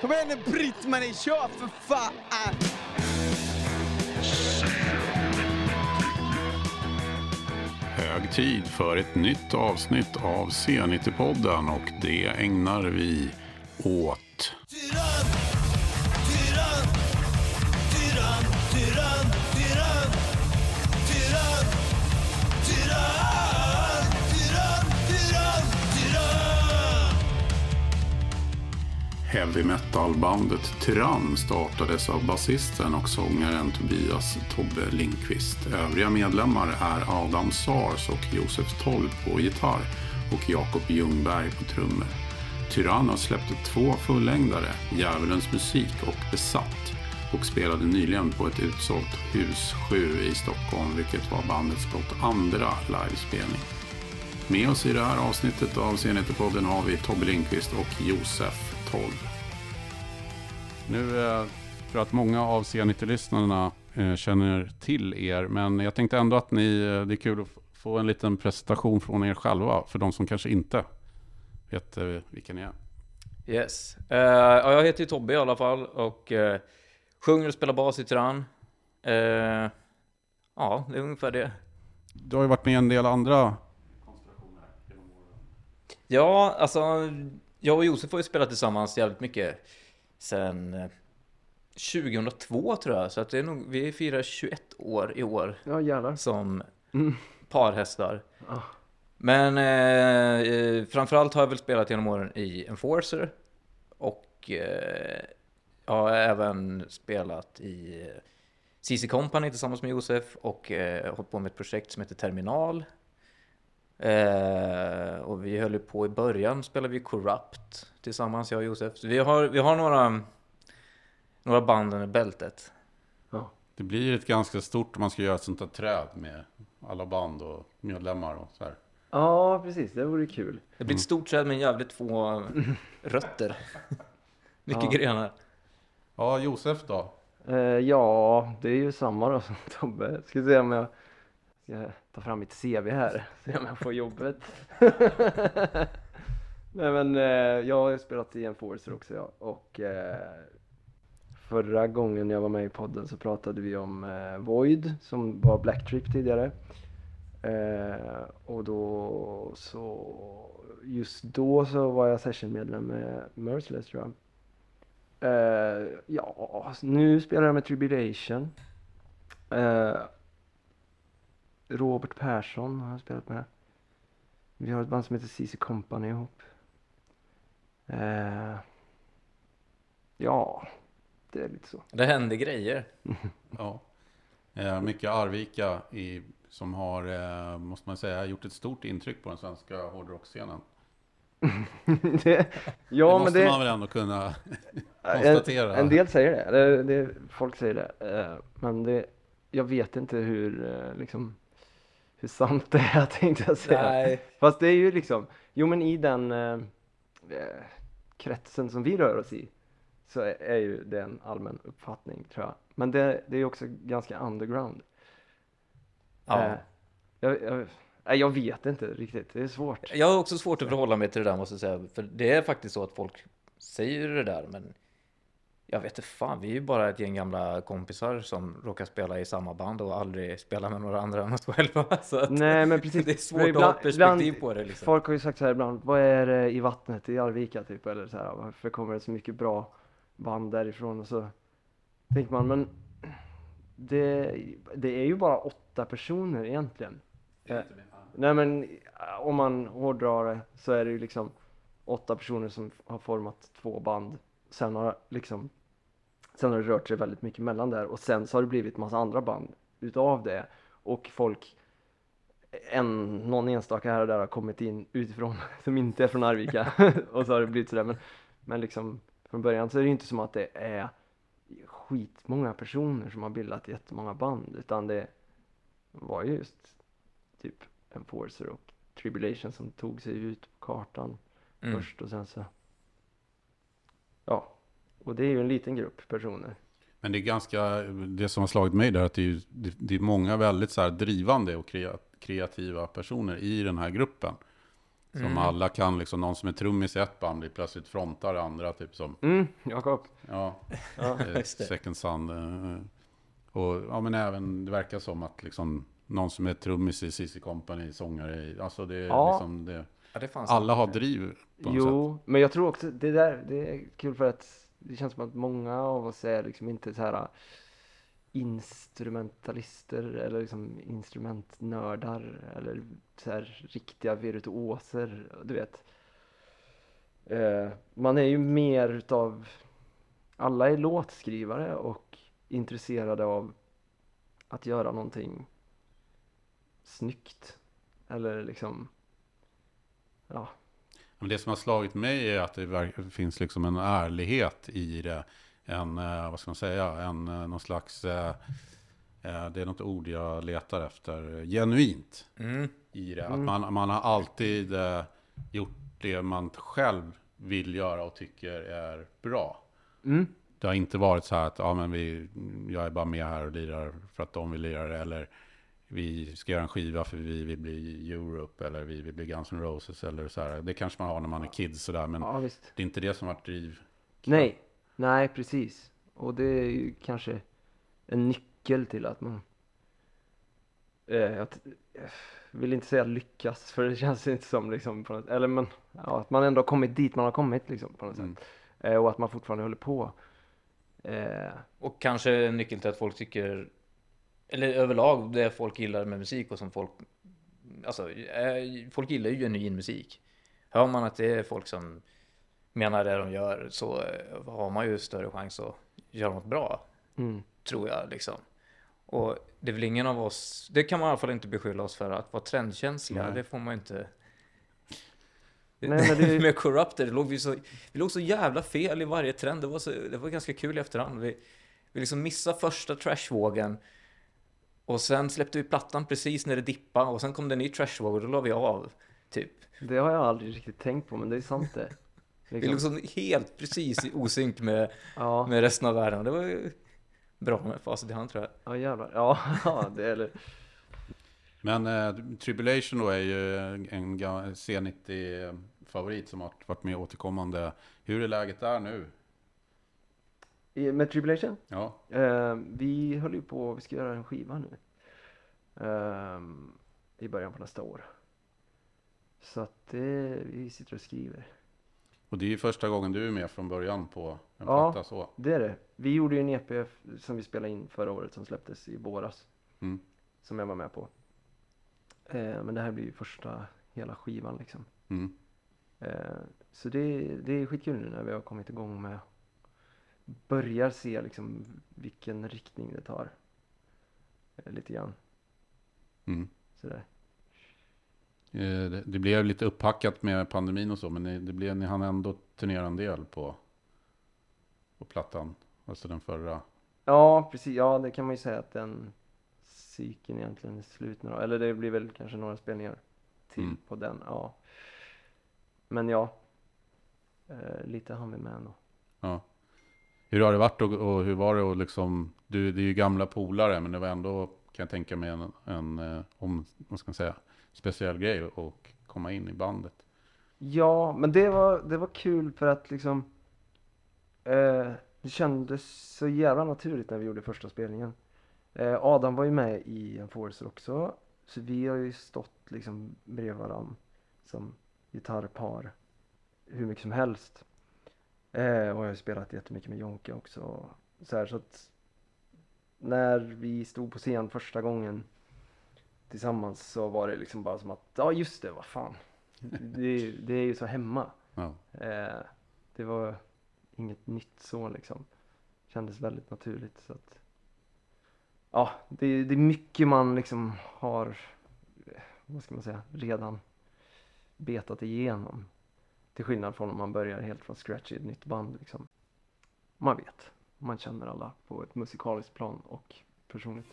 Kom igen nu Britt-Marie, kör för fan! Hög tid för ett nytt avsnitt av C90-podden och det ägnar vi åt Heavy metal-bandet Tyrann startades av basisten och sångaren Tobias Tobbe Lindqvist. Övriga medlemmar är Adam Sars och Josef Toll på gitarr och Jakob Ljungberg på trummor. Tyrann har släppt två fullängdare, Djävulens musik och Besatt och spelade nyligen på ett utsålt Hus 7 i Stockholm vilket var bandets blott andra livespelning. Med oss i det här avsnittet av Senheterpodden har vi Tobbe Lindqvist och Josef Toll. Nu eh, tror jag att många av C90-lyssnarna eh, känner till er, men jag tänkte ändå att ni, eh, det är kul att få en liten presentation från er själva, för de som kanske inte vet eh, vilka ni är. Yes. Eh, ja, jag heter ju Tobbe i alla fall och eh, sjunger och spelar bas i Tyrann. Eh, ja, det är ungefär det. Du har ju varit med i en del andra Ja, alltså jag och Josef har ju spelat tillsammans jävligt mycket sen eh, 2002 tror jag, så att det är nog, vi firar 21 år i år Ja jävlar. som Mm. parhästar. Ah. Men eh, eh, framförallt har jag väl spelat genom åren i Enforcer och eh, jag har även spelat i eh, CC Company tillsammans med Josef och eh, hållit på med ett projekt som heter Terminal. Eh, och vi höll ju på i början, spelade vi Corrupt tillsammans, jag och Josef. Så vi har, vi har några, några band under bältet. Det blir ett ganska stort om man ska göra ett sånt här träd med alla band och medlemmar och så här. Ja precis, det vore kul. Det blir ett stort träd med jävligt få rötter. Mycket Ja. grenar. Ja, Josef då? Eh, ja, det är ju samma då som Tobbe. Ska se om jag ska ta fram mitt CV här. Se om jag får jobbet. Nej men eh, jag har ju spelat i Enforcer också ja. Och eh, förra gången jag var med i podden så pratade vi om eh, Void som var Black Trip tidigare. Och då så just då så var jag sessionmedlem med Merciless tror jag. Ja, nu spelar jag med Tribulation. Robert Persson har jag spelat med. Vi har ett band som heter CC Company ihop. Eh, ja, det är lite så. Det händer grejer. Ja. Eh, mycket Arvika i, som har, eh, måste man säga, gjort ett stort intryck på den svenska hårdrockscenen. det, ja, det men måste det, man väl ändå kunna en, konstatera. en del säger det. det, det folk säger det. Eh, men det, jag vet inte hur, eh, liksom, hur sant det är tänkte jag säga. Nej. Fast det är ju liksom, jo men i den eh, eh, kretsen som vi rör oss i så är, är ju det en allmän uppfattning tror jag. Men det, det är ju också ganska underground. Ja. Eh, jag, jag, nej, jag vet inte riktigt, det är svårt. Jag har också svårt att förhålla mig till det där måste jag säga. För det är faktiskt så att folk säger det där, men jag vet inte fan, vi är ju bara ett gäng gamla kompisar som råkar spela i samma band och aldrig spela med några andra än oss själva. Så att Nej men precis. det är svårt För att ha ett perspektiv på det liksom. Folk har ju sagt så här ibland, vad är det i vattnet i Arvika typ? Eller så här, varför kommer det så mycket bra band därifrån? Och så tänker man, men det, det är ju bara åtta personer egentligen. Eh, nej men om man hårdrar det så är det ju liksom åtta personer som har format två band. Sen har liksom Sen har det rört sig väldigt mycket mellan där och sen så har det blivit massa andra band utav det. Och folk en, någon enstaka här och där har kommit in utifrån som inte är från Arvika och så har det blivit sådär men, men liksom från början så är det inte som att det är skitmånga personer som har bildat jättemånga band utan det var ju just typ Enforcer och Tribulation som tog sig ut på kartan Mm. först och sen så ja och det är ju en liten grupp personer Men det är ganska, det som har slagit mig där, att det är, det, är många väldigt så här drivande och krea- kreativa personer i den här gruppen. Som alla kan, liksom någon som är trummis i ett band blir plötsligt frontar andra, typ som, Mm, Jakob. ja, Ja. eh. Second Sun. eh, Och ja, men även, det verkar som att liksom någon som är trummis i CC Company, sångare i, alltså det är Ja. liksom det. Ja, det fanns Alla har driv på något sätt. Jo, men jag tror också det där, det är kul för att det känns som att många av oss är liksom inte så här äh, instrumentalister eller liksom instrumentnördar eller så här riktiga virtuoser, du vet. Eh, man är ju mer utav, alla är låtskrivare och intresserade av att göra någonting snyggt. Eller liksom, ja, men det som har slagit mig är att det finns liksom en ärlighet i det. En, eh, vad ska man säga, en, eh, någon slags, eh, det är något ord jag letar efter, genuint Mm. i det. Att man, man har alltid gjort det man själv vill göra och tycker är bra. mm, Det har inte varit så här att ja, men vi, jag är bara med här och lirar för att de vill lira det. Eller vi ska göra en skiva för vi vill bli Europe. Eller vi vill bli Guns N' Roses. Eller så här. Det kanske man har när man är kids sådär. Men ja visst. det är inte det som har varit driv. Nej, nej precis. Och det är ju kanske en nyckel till att man eh, jag jag vill inte säga lyckas för det känns inte som liksom på något, eller men ja, att man ändå har kommit dit man har kommit liksom på något Mm. sätt. Eh, och att man fortfarande håller på. Eh, Och kanske en nyckel till att folk tycker, eller överlag det folk gillar med musik och som folk, alltså eh, folk gillar ju genuin musik. Hör man att det är folk som menar det de gör så eh, har man ju större chans att göra något bra, mm. tror jag liksom. Och det är väl ingen av oss, det kan man i alla fall inte beskylla oss för att vara trendkänsliga, Nej. det får man ju inte. Nej, men det- med Corrupted, det låg vi, så, vi låg så jävla fel i varje trend, det var, så, det var ganska kul i efterhand. Vi, vi liksom missade första trashvågen och sen släppte vi plattan precis när det dippade och sen kom det en ny trashvåg och då la vi av, typ. Det har jag aldrig riktigt tänkt på men det är sant det. Vi Liksom. låg så helt precis i osynk med, Ja, med resten av världen. Det var ju bra med facit i hand tror jag. ja jävlar. Ja, ja det är det. Men eh, Tribulation då är ju en ga- C90-favorit som har varit med återkommande. Hur är läget där nu? I- Med Tribulation? Ja, Eh, vi höll ju på, vi ska göra en skiva nu. Ehm, I början på nästa år. Så att det, vi sitter och skriver. och det är ju första gången du är med från början på en Ja. platta så. Det är det. Vi gjorde ju en EP som vi spelade in förra året som släpptes i våras. Mm. Som jag var med på. Eh, men det här blir ju första hela skivan liksom. Mm. Eh, så det, det är skitkul nu när vi har kommit igång med börjar se liksom vilken riktning det tar. Eh, lite grann Mm. sådär. Eh, Det, det blev lite upphackat med pandemin och så, men det, det blev, ni hann ändå turnera en del på, på plattan. Alltså den förra. Ja, precis. Ja, det kan man ju säga att den cykeln egentligen är slut nu. Eller det blir väl kanske några spelningar till Mm. på den. Ja. Men ja, eh, lite hann vi med ändå. Ja. Hur har det varit och, och hur var det och liksom, du, det är ju gamla polare, men det var ändå, kan jag tänka mig, en, en eh, om, vad ska man säga, speciell grej och komma in i bandet. Ja, men det var, det var kul för att liksom eh, det kändes så jävla naturligt när vi gjorde första spelningen. Eh, Adam var ju med i Enforcer också, så vi har ju stått liksom bredvid varandra som gitarrpar hur mycket som helst. Eh, och jag har spelat jättemycket med Jonke också. Så, här, så att när vi stod på scen första gången tillsammans så var det liksom bara som att, ja just det, vad fan. Det, är- det är ju så hemma. Ja. Eh, det var inget nytt så liksom. Kändes väldigt naturligt. Så att, ja, det, det är mycket man liksom har, eh, vad ska man säga, redan betat igenom. Till skillnad från om man börjar helt från scratch i ett nytt band liksom. Man vet. Man känner alla på ett musikaliskt plan och personligt.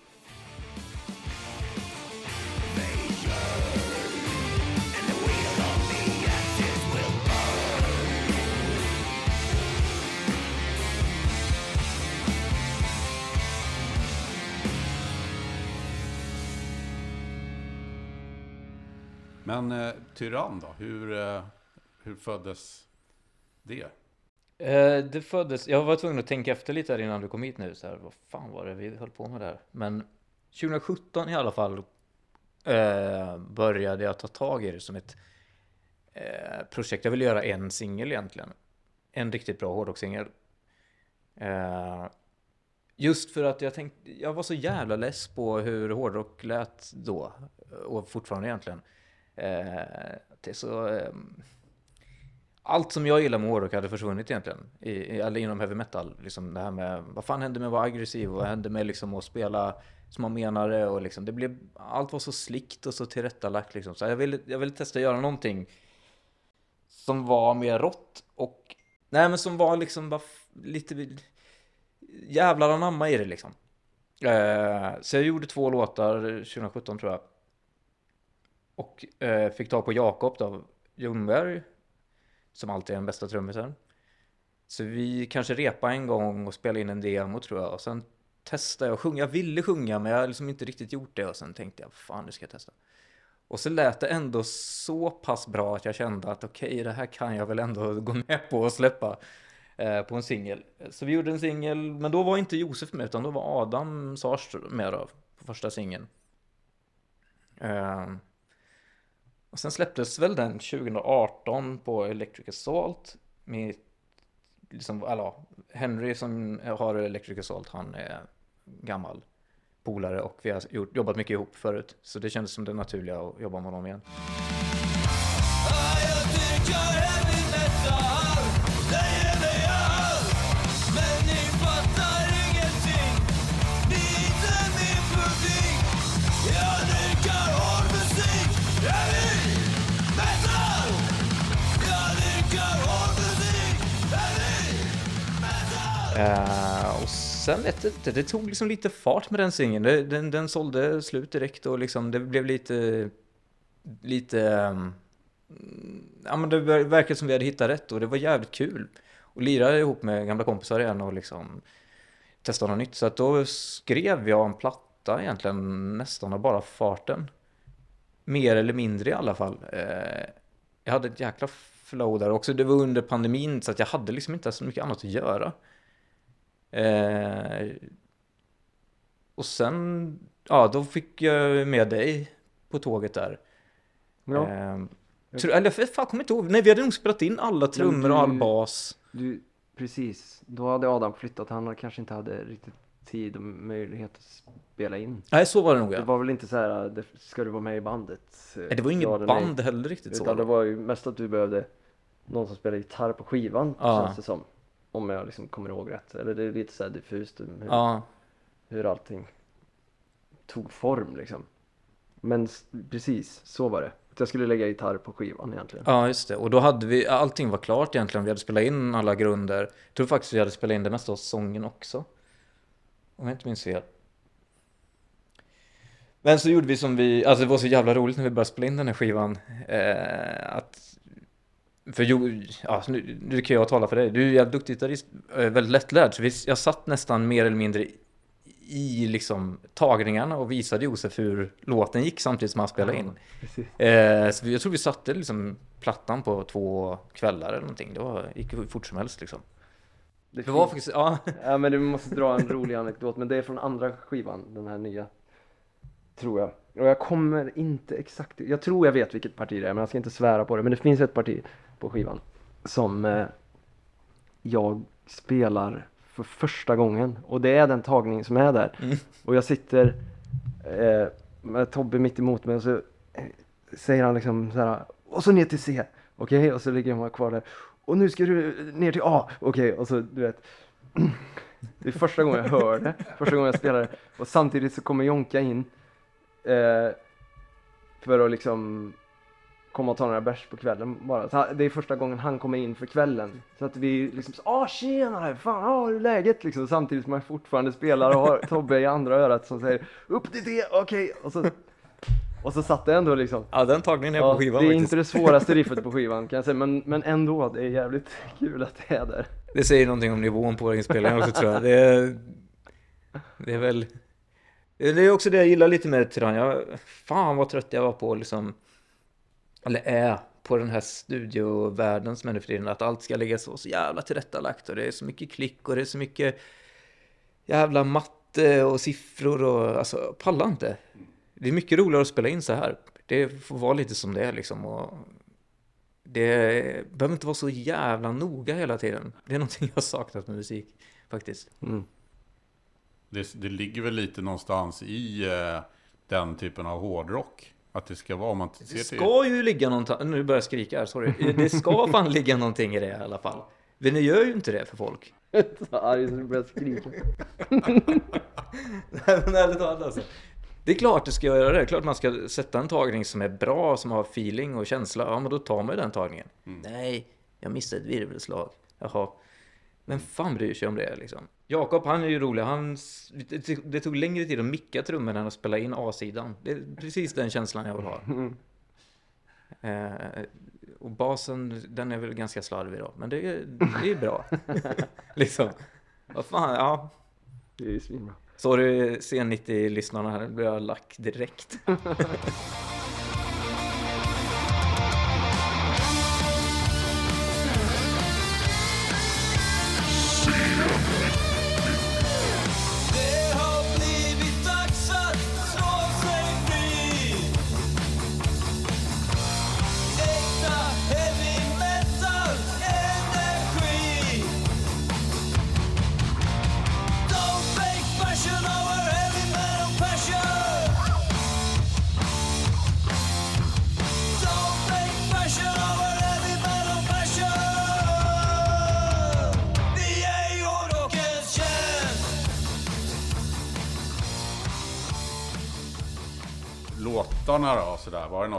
Men eh, Tyrann då? Hur, eh, hur föddes det? Eh, det föddes, jag var tvungen att tänka efter lite här innan du kom hit nu. Så här, vad fan var det vi höll på med där? Men 2017 i alla fall eh, började jag ta tag i det som ett eh, projekt. Jag ville göra en singel egentligen. En riktigt bra hårdrockssingel. Eh, just för att jag tänkte, jag var så jävla less på hur hårdrock lät då. Och fortfarande egentligen. Eh, det är så... Ehm, allt som jag gillar med Warrock hade försvunnit egentligen. I, i, eller inom heavy metal. Liksom det här med, vad fan hände med att vara aggressiv? Vad hände med liksom att spela som man menade? Och liksom, det blev, allt var så slickt och så tillrättalagt liksom. Så jag ville, jag ville testa att göra någonting som var mer rått och, nej men som var liksom bara lite jävlar anamma i det liksom. Eh, så jag gjorde två låtar 2017 tror jag. Och eh, fick tag på Jakob då, Ljungberg, som alltid är den bästa trummisen. Så vi kanske repade en gång och spelade in en demo tror jag. Och sen testade jag att sjunga. Jag ville sjunga men jag har liksom inte riktigt gjort det. Och sen tänkte jag, fan nu ska jag testa. Och så lät det ändå så pass bra att jag kände att okej, det här kan jag väl ändå gå med på och släppa eh, på en singel. Så vi gjorde en singel, men då var inte Josef med utan då var Adam Sars med då, på första singeln. Eh, och sen släpptes väl den 2018 på Electric Assault med liksom, alla, Henry som har Electric Assault, han är gammal polare och vi har gjort, jobbat mycket ihop förut. Så det kändes som det naturliga att jobba med honom igen. Uh, och sen vet jag inte, det tog liksom lite fart med den singeln. Den, Den, den sålde slut direkt och liksom det blev lite, lite, um, ja men det verkade som vi hade hittat rätt och det var jävligt kul. Och lira ihop med gamla kompisar igen och liksom testa något nytt. Så att då skrev jag en platta egentligen nästan av bara farten. Mer eller mindre i alla fall. Uh, jag hade ett jäkla flow där också. Det var under pandemin så att jag hade liksom inte så mycket annat att göra. Eh, och sen, ja, då fick jag med dig på tåget där. Ja, Eh, tro, eller fan, jag kommer inte ihåg. Nej, vi hade nog spelat in alla trummor och all bas. du, precis. Då hade Adam flyttat. Han kanske inte hade riktigt tid och möjlighet att spela in. Nej, så var det nog Det ja. var väl inte så här, det, ska du vara med i bandet? Nej, det var Ja inget eller nej. band heller riktigt så. Utan det var ju mest att du behövde någon som spelar gitarr på skivan, Ja. känns det som. Om jag liksom kommer ihåg rätt. Eller det är lite så här diffust hur, Ja, hur allting tog form liksom. Men precis, så var det. Jag skulle lägga gitarr på skivan egentligen. ja, just det. Och då hade vi, allting var klart egentligen. Vi hade spelat in alla grunder. Jag tror faktiskt vi hade spelat in det mesta av sången också. Om jag inte minns fel. Men så gjorde vi som vi, alltså det var så jävla roligt när vi började spela in den här skivan. Eh, att, för jo, ja, nu, nu kan jag tala för dig. Du är jävligt duktig gitarrist, eh, väldigt lättlärd. Så vi, jag satt nästan mer eller mindre i liksom tagningarna och visade Josef hur låten gick samtidigt som han spelade in. Precis. Eh, så jag tror vi satte liksom plattan på två kvällar eller någonting. Det var, gick hur fort som helst liksom. Det, Det var faktiskt, ja. Ja men du måste dra en rolig anekdot, men det är från andra skivan, den här nya. Tror jag. Och jag kommer inte exakt, jag tror jag vet vilket parti det är, men jag ska inte svära på det. Men det finns ett parti på skivan som eh, jag spelar för första gången. Och det är den tagning som är där. Mm. Och jag sitter eh, med Tobbe mitt emot mig och så eh, säger han liksom så här, och så ner till C. Okej, och så ligger man kvar där. Och nu ska du ner till A. Okej, och så du vet. Det är första gången jag hör det, första gången jag spelar det. Och samtidigt så kommer Jonka in. Eh, för att liksom komma och ta några bärs på kvällen bara. Så det är första gången han kommer in för kvällen. Så att vi liksom ah tjenare, fan, ah, hur är läget? Liksom, samtidigt som jag fortfarande spelar och har Tobbe i andra örat som säger upp till det, okej. Och, så, och så satt det ändå liksom. ja, den tagningen är Ja, på skivan det är faktiskt. inte det svåraste riffet på skivan kan jag säga, men, men ändå, det är jävligt kul att det är där. Det säger någonting om nivån på inspelningen också tror jag. Det är, det är väl... Det är också det jag gillar lite med Tyrann. Jag, fan vad trött jag var på liksom eller är, på den här studiovärlden som är nu för tiden. Att allt ska ligga så, så jävla tillrättalagt och det är så mycket klick och det är så mycket jävla matte och siffror och alltså, palla inte. Det är mycket roligare att spela in så här. Det får vara lite som det är liksom. Och det behöver inte vara så jävla noga hela tiden. Det är någonting jag har saknat med musik faktiskt. Mm. Det, det ligger väl lite någonstans i eh, den typen av hårdrock. Att det ska vara, om man ser Det till... ska ju ligga någonting, nu börjar jag skrika här, sorry. Det ska fan ligga någonting i det i alla fall. Men det gör ju inte det för folk. Så arg så du börjar skrika. Nej men ärligt talat alltså. Det är klart det ska göra det. Det är klart man ska sätta en tagning som är bra, som har feeling och känsla. Ja men då tar man ju den tagningen. Nej, jag missade ett virvelslag. Jaha. Men fan bryr sig om det liksom? Jakob han är ju rolig. Han, det- tog längre tid att micka trummorna än att spela in A-sidan. Det är precis den känslan jag vill ha. Eh, och basen, den är väl ganska slarvig då. Men det är, det är bra. liksom. Vad fan, ja. Det är ju svinbra. Sorry C90-lyssnarna här, nu blir jag lack direkt.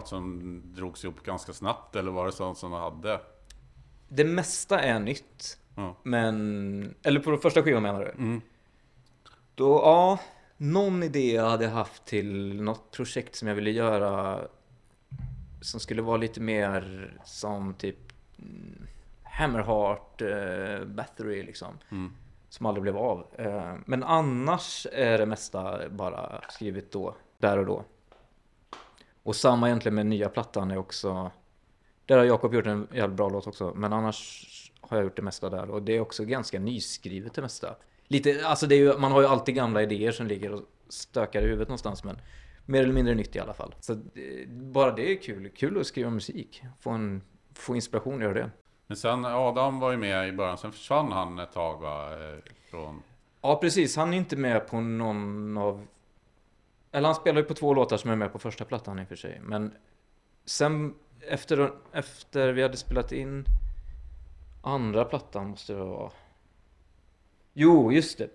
något som drogs ihop ganska snabbt eller var det sånt som hade? Det mesta är nytt. Ja. Men, eller på första skivan menar du? Mm. Då, ja, någon idé jag hade haft till något projekt som jag ville göra som skulle vara lite mer som typ mm, Hammerheart, uh, Battery liksom. Mm. Som aldrig blev av. Eh, men annars är det mesta bara skrivet då, där och då. Och samma egentligen med nya plattan är också Där har Jakob gjort en jävligt bra låt också, men annars har jag gjort det mesta där och det är också ganska nyskrivet det mesta. Lite, alltså det är ju, man har ju alltid gamla idéer som ligger och stökar i huvudet någonstans men mer eller mindre nytt i alla fall. Så eh, bara det är kul, kul att skriva musik, få, en, få inspiration göra det. Men sen Adam var ju med i början, sen försvann han ett tag va? eh, Från... Ja precis, han är inte med på någon av eller han spelar ju på två låtar som är med på första plattan i och för sig. Men Sen efter, efter vi hade spelat in Andra plattan måste det vara Jo, just det.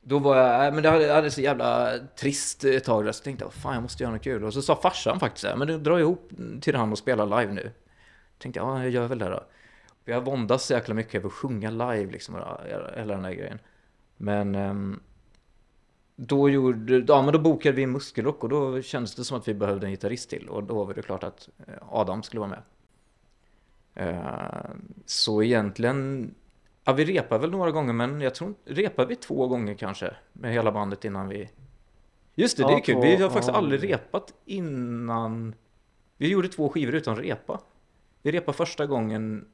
Då var jag, äh, men det hade, hade så jävla trist ett tag där Så tänkte jag, fan jag måste göra något kul. Och så sa farsan faktiskt, men du drar ihop till han och spela live nu. Tänkte jag, ja jag gör väl det då. Jag har våndats så jäkla mycket över att sjunga live liksom, hela den där grejen. Men um, då, gjorde, ja, men då bokade vi Muskelrock och då kändes det som att vi behövde en gitarrist till. Och då var det klart att eh, Adam skulle vara med. Eh, så egentligen, ja vi repade väl några gånger men jag tror repade vi två gånger kanske med hela bandet innan vi... Just det, det Ja, är kul. två- Vi har faktiskt ja. aldrig repat innan... Vi gjorde två skivor utan repa. Vi repade första gången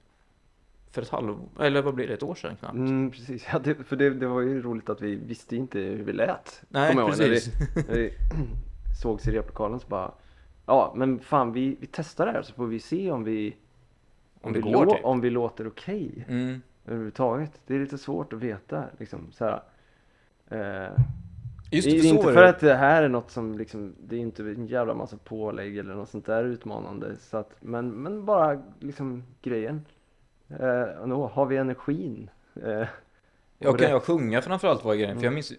för ett halv... Eller vad blir det? Ett år sedan knappt. Mm, precis, ja, det, för det, det var ju roligt att vi visste inte hur vi lät. Nej, ihåg, när precis. Vi, när vi sågs i replokalen så bara Ja men fan vi, vi testar det här så får vi se om vi Om det vi går, lå- typ. om vi låter okej Mm. överhuvudtaget. Det är lite svårt att veta liksom så här. Eh, Just det det, är inte för det. att det här är något som liksom, det är inte en jävla massa pålägg eller något sånt där utmanande. Så att, men, men bara liksom grejen. Eh, då har vi energin. Eh, Ja, och kan jag sjunga framförallt var grejen. För jag Mm. minns,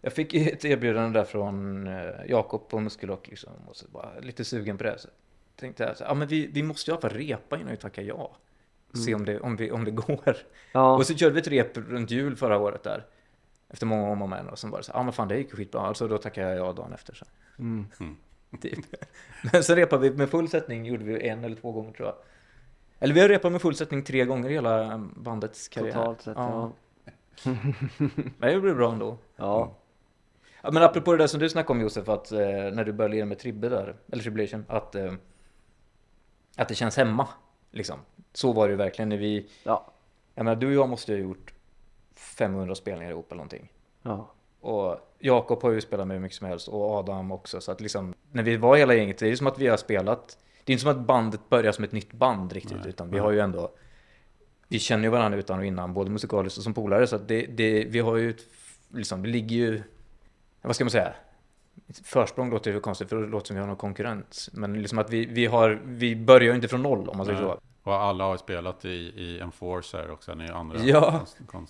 jag fick ett erbjudande där från eh, Jakob på Muskelrock liksom. Och så bara lite sugen på det. Så tänkte jag, så, ja men vi, vi måste ju i alla fall repa innan vi tackar ja. Se om det, om, vi, om det går. Ja, Och så körde vi ett rep runt jul förra året där. Efter många om och men. Och sen var det så, ja men fan det gick ju skitbra. Alltså då tackade jag ja dagen efter. Så. mm. Typ. Men så repade vi med full sättning, gjorde vi en eller två gånger tror jag. Eller vi har repat med full sättning tre gånger i hela bandets karriär. totalt sett ja. Men det blev bra ändå. Ja, Ja, men apropå det där som du snackade om Josef, att eh, när du började lira med Tribbe där, eller Tribulation, att eh, att det känns hemma. Liksom. Så var det ju verkligen när vi, Ja. jag menar du och jag måste ju ha gjort 500 spelningar ihop eller någonting. Ja. Och Jakob har ju spelat med hur mycket som helst och Adam också. Så att liksom, när vi var hela gänget, det är ju som att vi har spelat. Det är inte som att bandet börjar som ett nytt band riktigt, Nej, utan vi nej. har ju ändå, vi känner ju varandra utan och innan, både musikaliskt och som polare. Så att det, det, vi har ju, ett, liksom, vi ligger ju, vad ska man säga? Försprång låter ju konstigt, för det låter som vi har någon konkurrens. Men liksom att vi, vi har, vi börjar ju inte från noll om man säger Nej. så. Och alla har ju spelat i, i Enforcer och sen i andra Ja.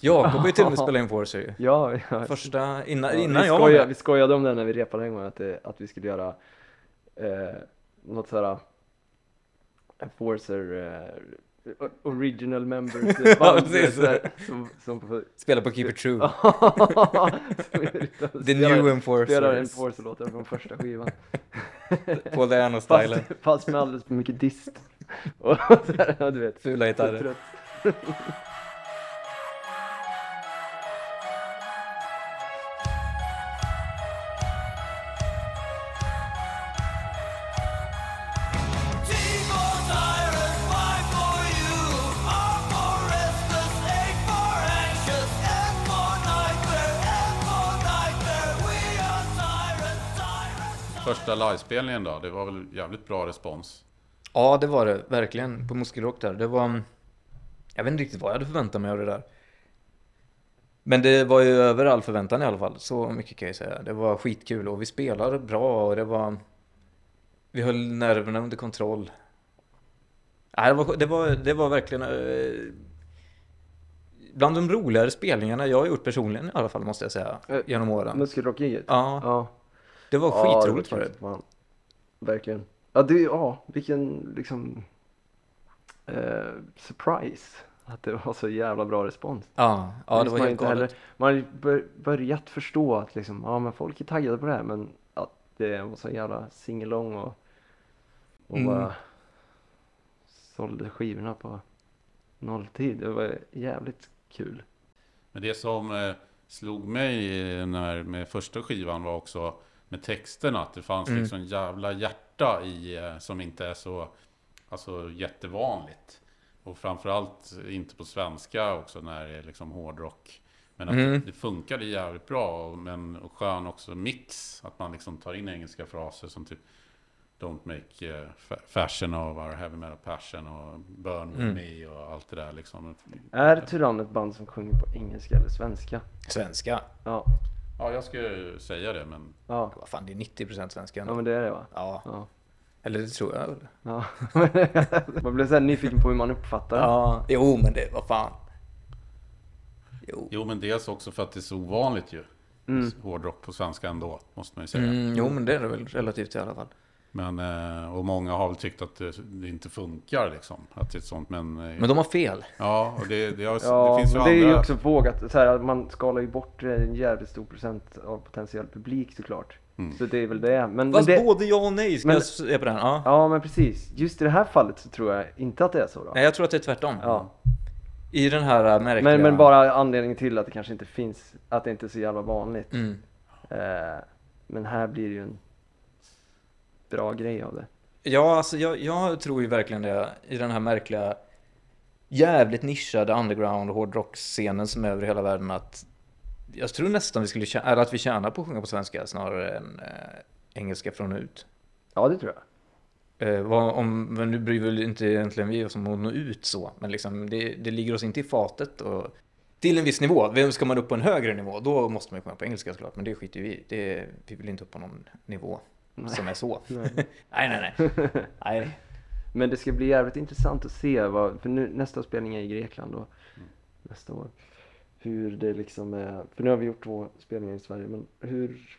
Jakob har ju till och med spelat in Forcer ju. Ja, ja. Första, innan, Ja, innan vi, jag var skojade, med. vi skojade om det när vi repade en gång att, det, att vi skulle göra eh, något sådär Enforcer eh, original members eh, Ja, band precis. sådär, som, som får Spela på Keep It True. The spelar, new Enforcers. spelar Enforcer-låtar från första skivan På Diana fast, stylen fast med alldeles för mycket dist och sådär, ja, du vet Fula så gitarrer. Första livespelningen då, det var väl jävligt bra respons. Ja, det var det verkligen på Muskelrock där. Det var... Jag vet inte riktigt vad jag hade förväntat mig av det där. Men det var ju över all förväntan i alla fall. Så mycket kan jag säga. Det var skitkul och vi spelade bra och det var... Vi höll nerverna under kontroll. Nej, det, var, det, var, det var verkligen... Eh, bland de roligare spelningarna jag har gjort personligen i alla fall, måste jag säga. Eh, Genom åren. Muskelrock-giget? Ja, Ja. Det var Ja, skitroligt var det. Verkligen. Ja, det, ja, vilken liksom eh, surprise att det var så jävla bra respons. Ja, ja det Visst, var man helt inte galet. heller, Man har börjat förstå att liksom, ja men folk är taggade på det här men att det var så jävla singelång och, och Mm. bara sålde skivorna på nolltid. Det var jävligt kul. Men det som eh, slog mig när, med första skivan var också med texterna, att det fanns Mm. liksom jävla hjärta i eh, som inte är så alltså, jättevanligt. Och framförallt inte på svenska också när det är liksom hårdrock. Men att Mm. det, det funkade jävligt bra, och, men och skön också mix. Att man liksom tar in engelska fraser som typ Don't make eh, fa- fashion of our heavy metal passion och Burn with Mm. me och allt det där liksom. Är Tyrann ett band som sjunger på engelska eller svenska? Svenska. Ja, Ja, jag skulle säga det, men ja, Vad fan, det är 90% svenska ja ändå. men det är det va? Ja, Ja. eller det tror jag väl. ja. man blir så här nyfiken på hur man uppfattar det. Ja, jo men det, vad fan. Jo. Jo, men dels också för att det är så ovanligt ju. Mm. Hårdrock på svenska ändå, måste man ju säga. Mm, jo men det är det väl relativt i alla fall. Men, eh, och många har väl tyckt att det, inte funkar liksom. Att det är sånt, men... eh, Men de har fel. Ja, och det, det, har, Ja, det finns ju men det är andra... ju också vågat. Så här, att man skalar ju bort en jävligt stor procent av potentiell publik såklart. Mm. Så det är väl det. Men, men Fast det, både ja och nej ska men- jag säga på den. Ja. Ja, men precis. Just i det här fallet så tror jag inte att det är så då. Nej, jag tror att det är tvärtom. Ja. I den här äh, märkliga... Men, men bara anledningen till att det kanske inte finns, att det inte är så jävla vanligt. Mm. Eh, men här blir det ju en bra grej av det. Ja, alltså jag, jag tror ju verkligen det i den här märkliga jävligt nischade underground hårdrock-scenen som är över hela världen att jag tror nästan vi skulle tjäna, eller att vi tjänar på att sjunga på svenska snarare än eh, engelska från och ut. Ja, det tror jag. Eh, vad, om, men nu bryr väl inte egentligen vi oss om att nå ut så, men liksom det, det ligger oss inte i fatet och till en viss nivå. Vem ska man upp på en högre nivå, då måste man ju komma på engelska såklart, men det skiter vi i. Vi vill inte upp på någon nivå som är så. Nej. nej, nej, nej. nej. Men det ska bli jävligt intressant att se vad, för nu, nästa spelning är i Grekland då, nästa år. Hur det liksom är, för nu har vi gjort två spelningar i Sverige, men hur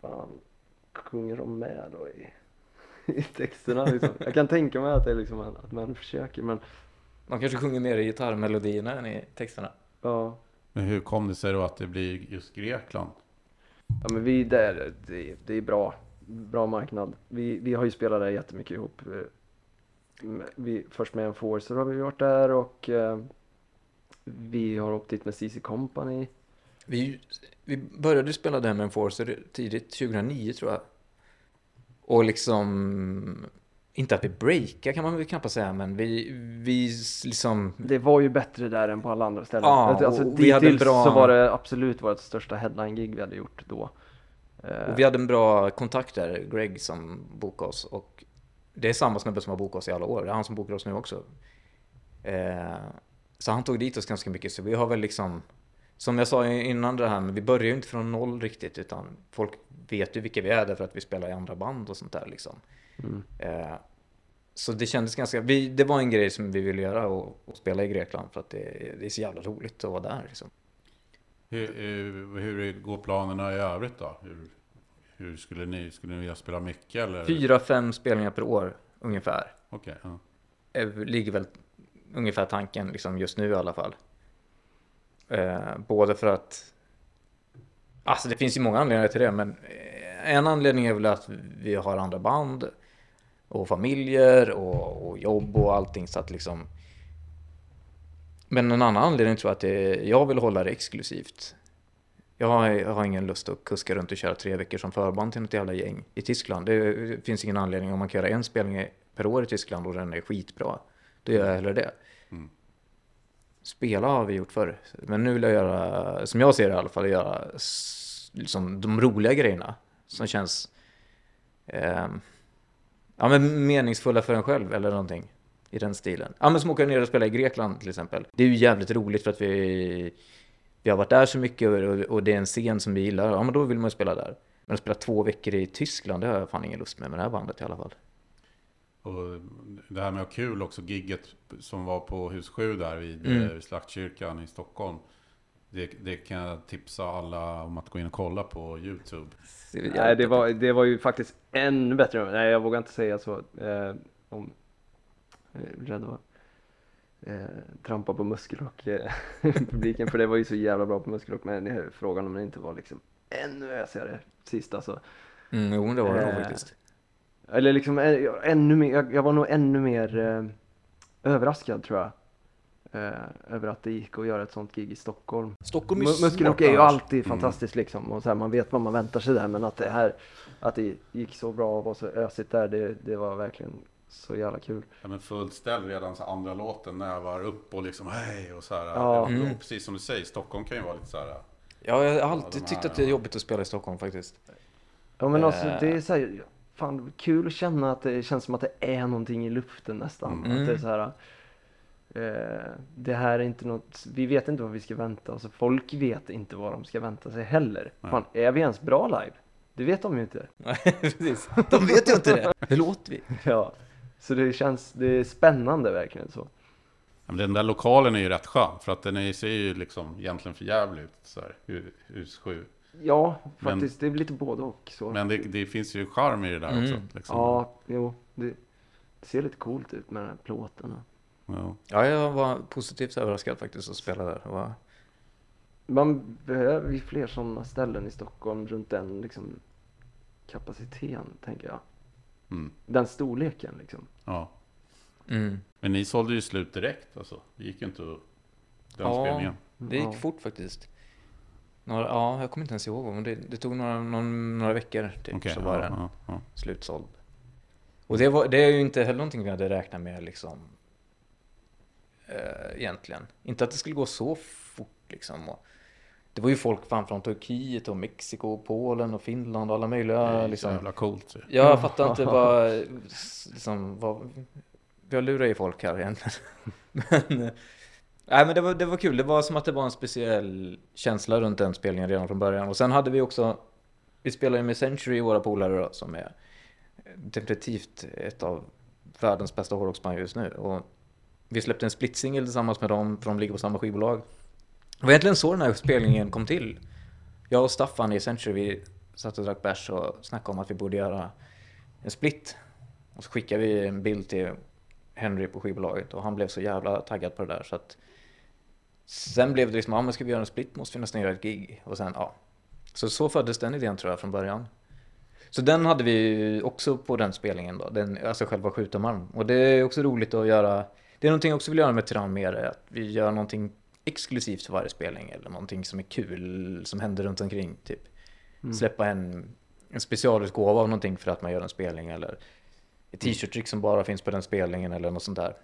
fan sjunger de med då i, i texterna liksom? Jag kan tänka mig att det är liksom att att man försöker, men Man kanske sjunger mer i gitarrmelodierna än i texterna. ja. Men hur kom det sig då att det blir just Grekland? Ja men vi där, det, det är bra, bra marknad. Vi, vi har ju spelat där jättemycket ihop. Eh, Vi, först med en Forcer har vi varit där och eh, vi har åkt dit med CC Company. Vi, vi började spela där med en Forcer tidigt, 2009 tror jag. Och liksom inte att vi breakar kan man väl knappast säga, men vi, vi liksom... Det var ju bättre där än på alla andra ställen. Ja, alltså, vi hade bra- så var det absolut vårt största headline-gig vi hade gjort då. Eh, Och vi hade en bra kontakt där, Greg som bokade oss. Och det är samma snubbe som har bokat oss i alla år. Det är han som bokar oss nu också. Eh, så han tog dit oss ganska mycket. Så vi har väl liksom, som jag sa innan det här, men vi börjar ju inte från noll riktigt. Utan folk vet ju vilka vi är därför att vi spelar i andra band och sånt där liksom. Mm. Eh, så det kändes ganska, vi, det var en grej som vi ville göra och, och spela i Grekland för att det, det är så jävla roligt att vara där liksom. Hur, hur, hur går planerna i övrigt då? Hur, hur skulle ni, skulle ni vilja spela mycket eller? Fyra, fem spelningar per år ungefär. Okej, ja. eh, ligger väl ungefär tanken liksom just nu i alla fall. Eh, både för att, alltså det finns ju många anledningar till det, men eh, en anledning är väl att vi har andra band och familjer och, och jobb och allting så att liksom. Men en annan anledning tror jag att det är, jag vill hålla det exklusivt. Jag har, jag har ingen lust att kuska runt och köra tre veckor som förband till något jävla gäng i Tyskland. Det finns ingen anledning om man kan göra en spelning per år i Tyskland och den är skitbra. Då gör jag hellre det. Mm. Spela har vi gjort förr. Men nu vill jag göra, som jag ser det i alla fall, göra liksom de roliga grejerna. Som känns ehm, ja, men meningsfulla för en själv eller någonting. I den stilen. Ja men som åka ner och spela i Grekland till exempel. Det är ju jävligt roligt för att vi, vi har varit där så mycket och, och det är en scen som vi gillar. Ja men då vill man ju spela där. Men att spela två veckor i Tyskland, det har jag fan ingen lust med med det här bandet i alla fall. Och det här med att ha kul också, gigget som var på hus 7 där vid Mm. eh, Slaktkyrkan i Stockholm. Det, det kan jag tipsa alla om att gå in och kolla på YouTube. Nej, det var, det var ju faktiskt ännu bättre. Nej, jag vågar inte säga så. Eh, om, jag är rädd att trampa på muskelrock eh, publiken, för det var ju så jävla bra på muskelrock. Men det är frågan om det inte var liksom ännu ösigare sist alltså. Mm, jo, det var det nog Eh, faktiskt. Eller liksom ännu mer, jag, jag var nog ännu mer eh, överraskad tror jag. Eh, över att det gick att göra ett sånt gig i Stockholm. Stockholm Mu- Muskelrock är ju alltid Mm. fantastiskt liksom och så här, man vet vad man väntar sig där men att det här att det gick så bra och var så ösigt där det, det var verkligen så jävla kul. Ja, men fullt ställ redan så andra låten nävar upp och liksom hej och så här. Ja. Och Mm. precis som du säger, Stockholm kan ju vara lite så här. Ja, jag har alltid de tyckt här, att det är jobbigt att spela i Stockholm faktiskt. Ja men alltså Eh. det är så här, fan kul att känna att det känns som att det är någonting i luften nästan. Mm. Att det är så här eh, det här är inte något, vi vet inte vad vi ska vänta oss. Folk vet inte vad de ska vänta sig heller. Nej. Fan, är vi ens bra live? Det vet de ju inte. Nej, precis. De vet ju inte det. Hur låter vi? Ja. Så det känns, det är spännande verkligen så. Ja, men den där lokalen är ju rätt skön. För att den är, ser ju liksom egentligen för jävligt ut. Så här, hu- hus 7. Ja, Men- faktiskt. det är lite både och så. Men det, det finns ju charm i det där Mm. också. Liksom. Ja, jo. Det, det ser lite coolt ut med den här plåten. Ja. Ja, jag var positivt överraskad faktiskt att spela där. Det var... Man behöver ju fler sådana ställen i Stockholm runt den liksom, kapaciteten, tänker jag. Mm. Den storleken liksom. ja. Mm. Men ni sålde ju slut direkt alltså. Det gick ju inte att... Den Ja. spelningen. Det gick Ja. fort faktiskt. Några, ja, jag kommer inte ens ihåg. Men det, det tog några, någon, några veckor typ, Okej, så var ja, den ja, ja. slutsåld. Och det, var, det är ju inte heller någonting vi hade räknat med liksom. Eh, egentligen. Inte att det skulle gå så fort liksom. Och det var ju folk fan från Turkiet och Mexiko, och Polen och Finland och alla Det möjliga är ju så liksom. jävla coolt. ju. Jag fattar inte vad, liksom, vad, vi har lurat i folk här egentligen. Men, nej men det var, det var kul, det var som att det var en speciell känsla runt den spelningen redan från början. Och sen hade vi också, vi spelade med Century, våra polare då, som är definitivt ett av världens bästa hårdrocksband just nu. Och vi släppte en splitsingel tillsammans med dem, för de ligger på samma skivbolag. Det var egentligen så den här spelningen kom till. Jag och Staffan i Century, vi satt och drack bärs och snackade om att vi borde göra en split. Och så skickade vi en bild till Henry på skivbolaget och han blev så jävla taggad på det där så att Sen blev det liksom, ja men ska vi göra en split måste vi nästan göra ett gig. Och sen, ja. Så så föddes den idén tror jag från början. Så den hade vi också på den spelningen då, den, alltså själva skjutarmarm. Och det är också roligt att göra, det är någonting jag också vill göra med Tyrann mer, att vi gör någonting exklusivt för varje spelning eller någonting som är kul, som händer runt omkring typ. Mm. Släppa en, en specialutgåva av någonting för att man gör en spelning eller ett t-shirt-trick som bara finns på den spelningen eller något sånt där.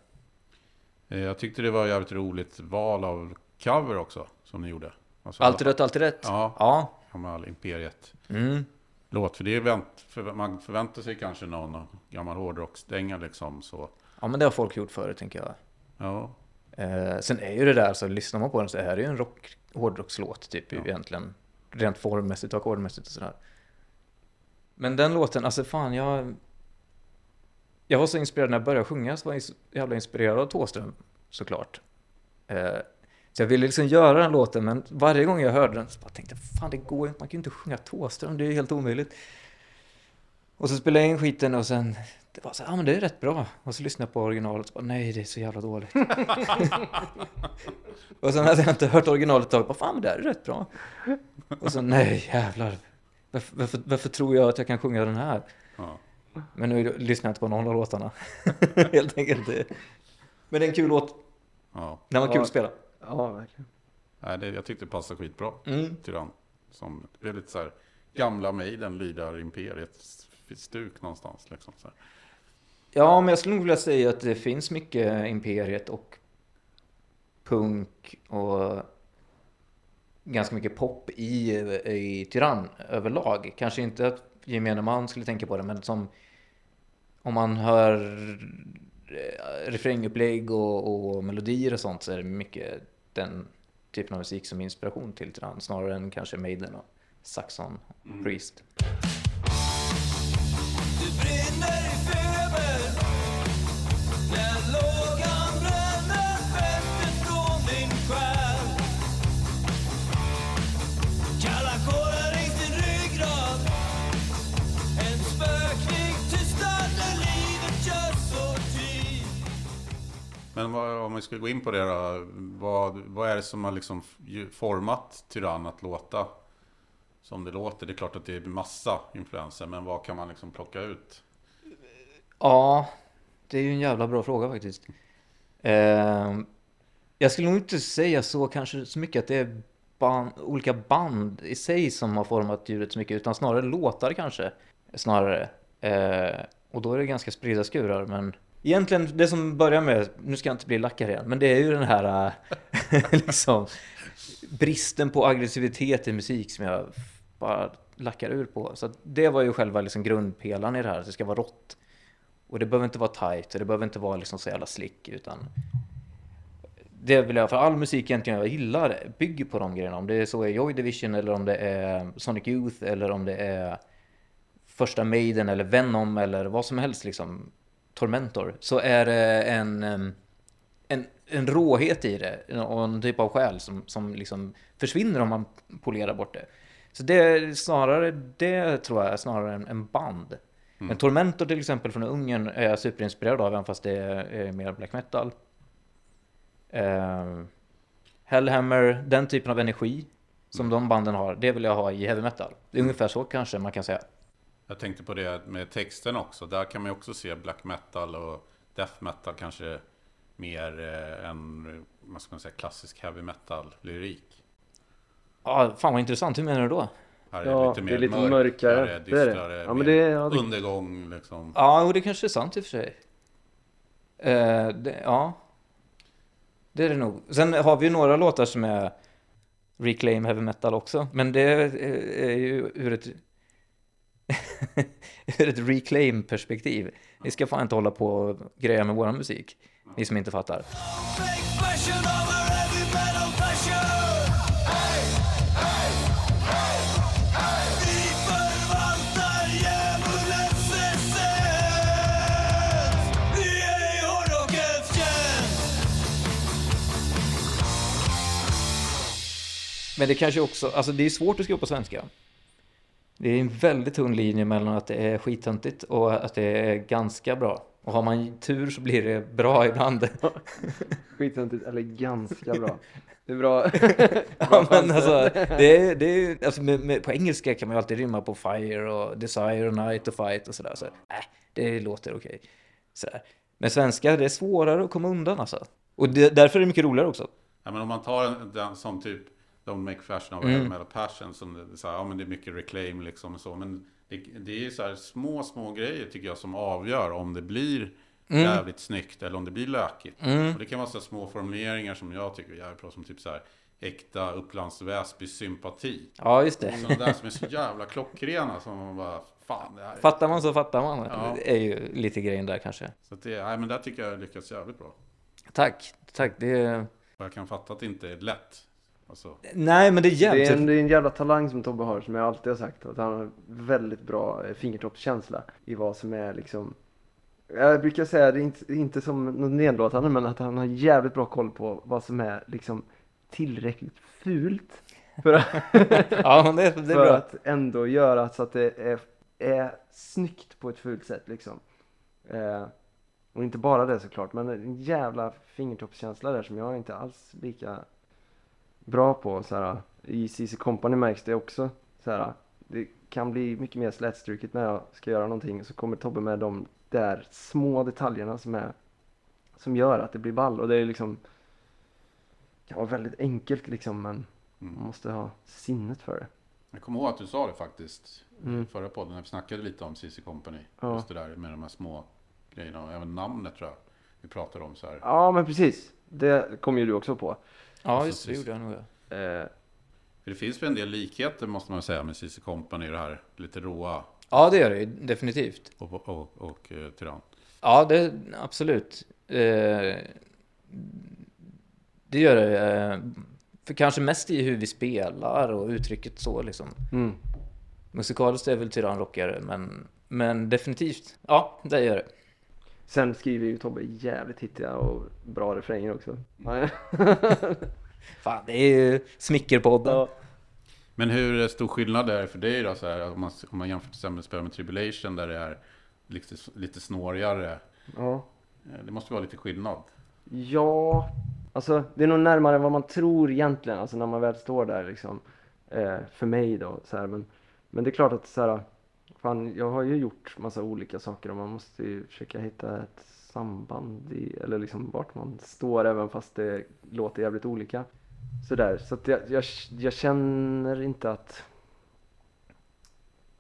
Eh, Jag tyckte det var jävligt roligt val av cover också, som ni gjorde. Alltså, Alltid rätt, alltid rätt. Ja. Ja. Gammal Imperiet. Mm. Låt, för det är vänt, för man förväntar sig kanske någon gammal hårdrocksdänga liksom så. ja, men det har folk gjort förut tänker jag. Ja, Eh, sen är ju det där, så lyssnar man på den så är det ju en rock, hårdrockslåt typ Ja. egentligen. Rent formmässigt och ackordmässigt och sådär. Men den låten, alltså fan jag... Jag var så inspirerad när jag började sjunga, så var jag jävla inspirerad av Thåström såklart. Eh, så jag ville liksom göra den låten, men varje gång jag hörde den så bara tänkte jag, fan det går ju inte, man kan ju inte sjunga Thåström, det är ju helt omöjligt. Och så spelade jag in skiten och sen, det var så ja ah, men det är rätt bra. Och så lyssnade jag på originalet och bara, nej det är så jävla dåligt. och sen hade jag inte hört originalet ett tag, bara, fan men det här är rätt bra. Och så, nej jävlar. Varför, varför, varför tror jag att jag kan sjunga den här? ja. Men nu lyssnar jag inte på någon av låtarna. Helt enkelt. Men det är en kul låt. ja. Den var kul Ja. att spela. Ja, verkligen. Nej, det, jag tyckte det passade skitbra. Mm. Tyrann. Som, det är lite så här, gamla Maiden lyder Stuk någonstans. Liksom, så här. Ja, men jag skulle nog vilja säga att det finns mycket Imperiet och punk och ganska mycket pop i, i Tyrann överlag. Kanske inte att gemene man skulle tänka på det, men som om man hör eh, refrängupplägg och, och melodier och sånt så är det mycket den typen av musik som inspiration till Tyrann snarare än kanske Maiden och Saxon Priest. Det men vad, om vi ska gå in på det då. Vad, vad är det som har liksom format Tyrann att låta? Som det låter? Det är klart att det är massa influenser, men vad kan man liksom plocka ut? Ja, det är ju en jävla bra fråga faktiskt. Eh, jag skulle nog inte säga så kanske så mycket att det är band, olika band i sig som har format ljudet så mycket, utan snarare låtar kanske. Snarare. Eh, och då är det ganska spridda skurar, men egentligen det som börjar med, nu ska jag inte bli lackare igen, men det är ju den här liksom bristen på aggressivitet i musik som jag bara lackar ur på. Så det var ju själva liksom grundpelaren i det här, att det ska vara rått. Och det behöver inte vara tight och det behöver inte vara liksom så jävla slick utan det vill jag, för all musik egentligen jag gillar bygger på de grejerna. Om det är så är Joy Division eller om det är Sonic Youth eller om det är första Maiden eller Venom eller vad som helst liksom. Tormentor. Så är det en, en, en råhet i det och en typ av själ som, som liksom försvinner om man polerar bort det. Så det är snarare, det tror jag är snarare en, en band. Men Tormentor till exempel från Ungern är jag superinspirerad av, även fast det är mer black metal. Uh, Hellhammer, den typen av energi som de banden har, det vill jag ha i heavy metal. Det är ungefär så kanske man kan säga. Jag tänkte på det med texten också. Där kan man ju också se black metal och death metal kanske mer eh, än vad ska man säga, klassisk heavy metal-lyrik. Ja, fan vad intressant, hur menar du då? Här Ja, det är lite mörkare. Det är det. dystrare, Ja, men mer det är- ja, det- undergång liksom. Ja, och det kanske är sant i och för sig. Eh, det, ja, det är det nog. Sen har vi ju några låtar som är reclaim heavy metal också, men det är, är ju ur ett ur ett reclaim-perspektiv. Ni ska fan inte hålla på och greja med våran musik, ni som inte fattar. Men det kanske också, alltså det är svårt att skriva på svenska. Det är en väldigt tunn linje mellan att det är skittöntigt och att det är ganska bra. Och har man tur så blir det bra ibland. Skittöntigt, eller ganska bra. Det är bra. Ja, men alltså, det är, det är, alltså med, med, på engelska kan man ju alltid rimma på fire och desire och night och fight och sådär. Så, äh, det låter okej. Sådär. Men svenska, det är svårare att komma undan alltså. Och det, därför är det mycket roligare också. Ja, men om man tar en- den som typ Don't make fashion of Mm. mm. passion. Som det, så här, ja, men det är mycket reclaim liksom och så. Men det, det är ju så här små, små grejer tycker jag som avgör om det blir Mm. jävligt snyggt eller om det blir lökigt. Mm. Och det kan vara så här små formuleringar som jag tycker är jävligt bra. Som typ så här äkta Upplands Väsby sympati. Ja, just det. Sådana där som är så jävla klockrena som man bara, fan det här är... Fattar man så fattar man. Ja. Det är ju lite grejen där kanske. Så att det, nej, men där tycker jag lyckats jävligt bra. Tack, tack. Det jag kan fatta att det inte är lätt. Alltså, Nej, men det är Det jävligt. är, en, det är en jävla talang som Tobbe har som jag alltid har sagt. Att han har väldigt bra eh, fingertoppskänsla i vad som är liksom jag brukar säga det är inte, inte som något nedlåtande men att han har jävligt bra koll på vad som är liksom tillräckligt fult för att, Ja, men det, det är för bra. att ändå göra så att det är, är snyggt på ett fult sätt liksom. Eh, och inte bara det såklart men en jävla fingertoppskänsla där som jag inte alls lika bra på så här. I CC Company märks det också så här. Det kan bli mycket mer slätstruket när jag ska göra någonting så kommer Tobbe med de där små detaljerna som är som gör att det blir ball och det är liksom kan vara väldigt enkelt liksom men man mm. måste ha sinnet för det. Jag kommer ihåg att du sa det faktiskt. Mm. Förra podden när vi snackade lite om CC Company. Ja. Just det där med de här små grejerna. Och även namnet tror jag. Vi pratade om så här. Ja men precis. Det kom ju du också på. Ja, just det. det gjorde jag nog. Eh, För det finns väl en del likheter måste man säga med CC Company. Det här lite råa Ja, det gör det definitivt. och, och, och, och eh, tyrann. Ja, det absolut. Eh, det gör det. Eh, för kanske mest i hur vi spelar och uttrycket så liksom. mm. Musikaliskt är väl Tyrann rockigare, men, men definitivt. Ja, det gör det. Sen skriver ju Tobbe jävligt hittiga och bra refränger också. Ja. Fan, det är ju Smickerpodden. Ja. Men hur stor skillnad är det för dig då? Så här, om, man, om man jämför till exempel spela med Tribulation där det är lite, lite snårigare. ja. Eh, Det måste vara lite skillnad. Ja, alltså det är nog närmare vad man tror egentligen, alltså när man väl står där liksom. Eh, för mig då, så här, men, men det är klart att så här, fan, jag har ju gjort massa olika saker och man måste ju försöka hitta ett samband i, eller liksom vart man står även fast det låter jävligt olika. Sådär, så att jag, jag, jag känner inte att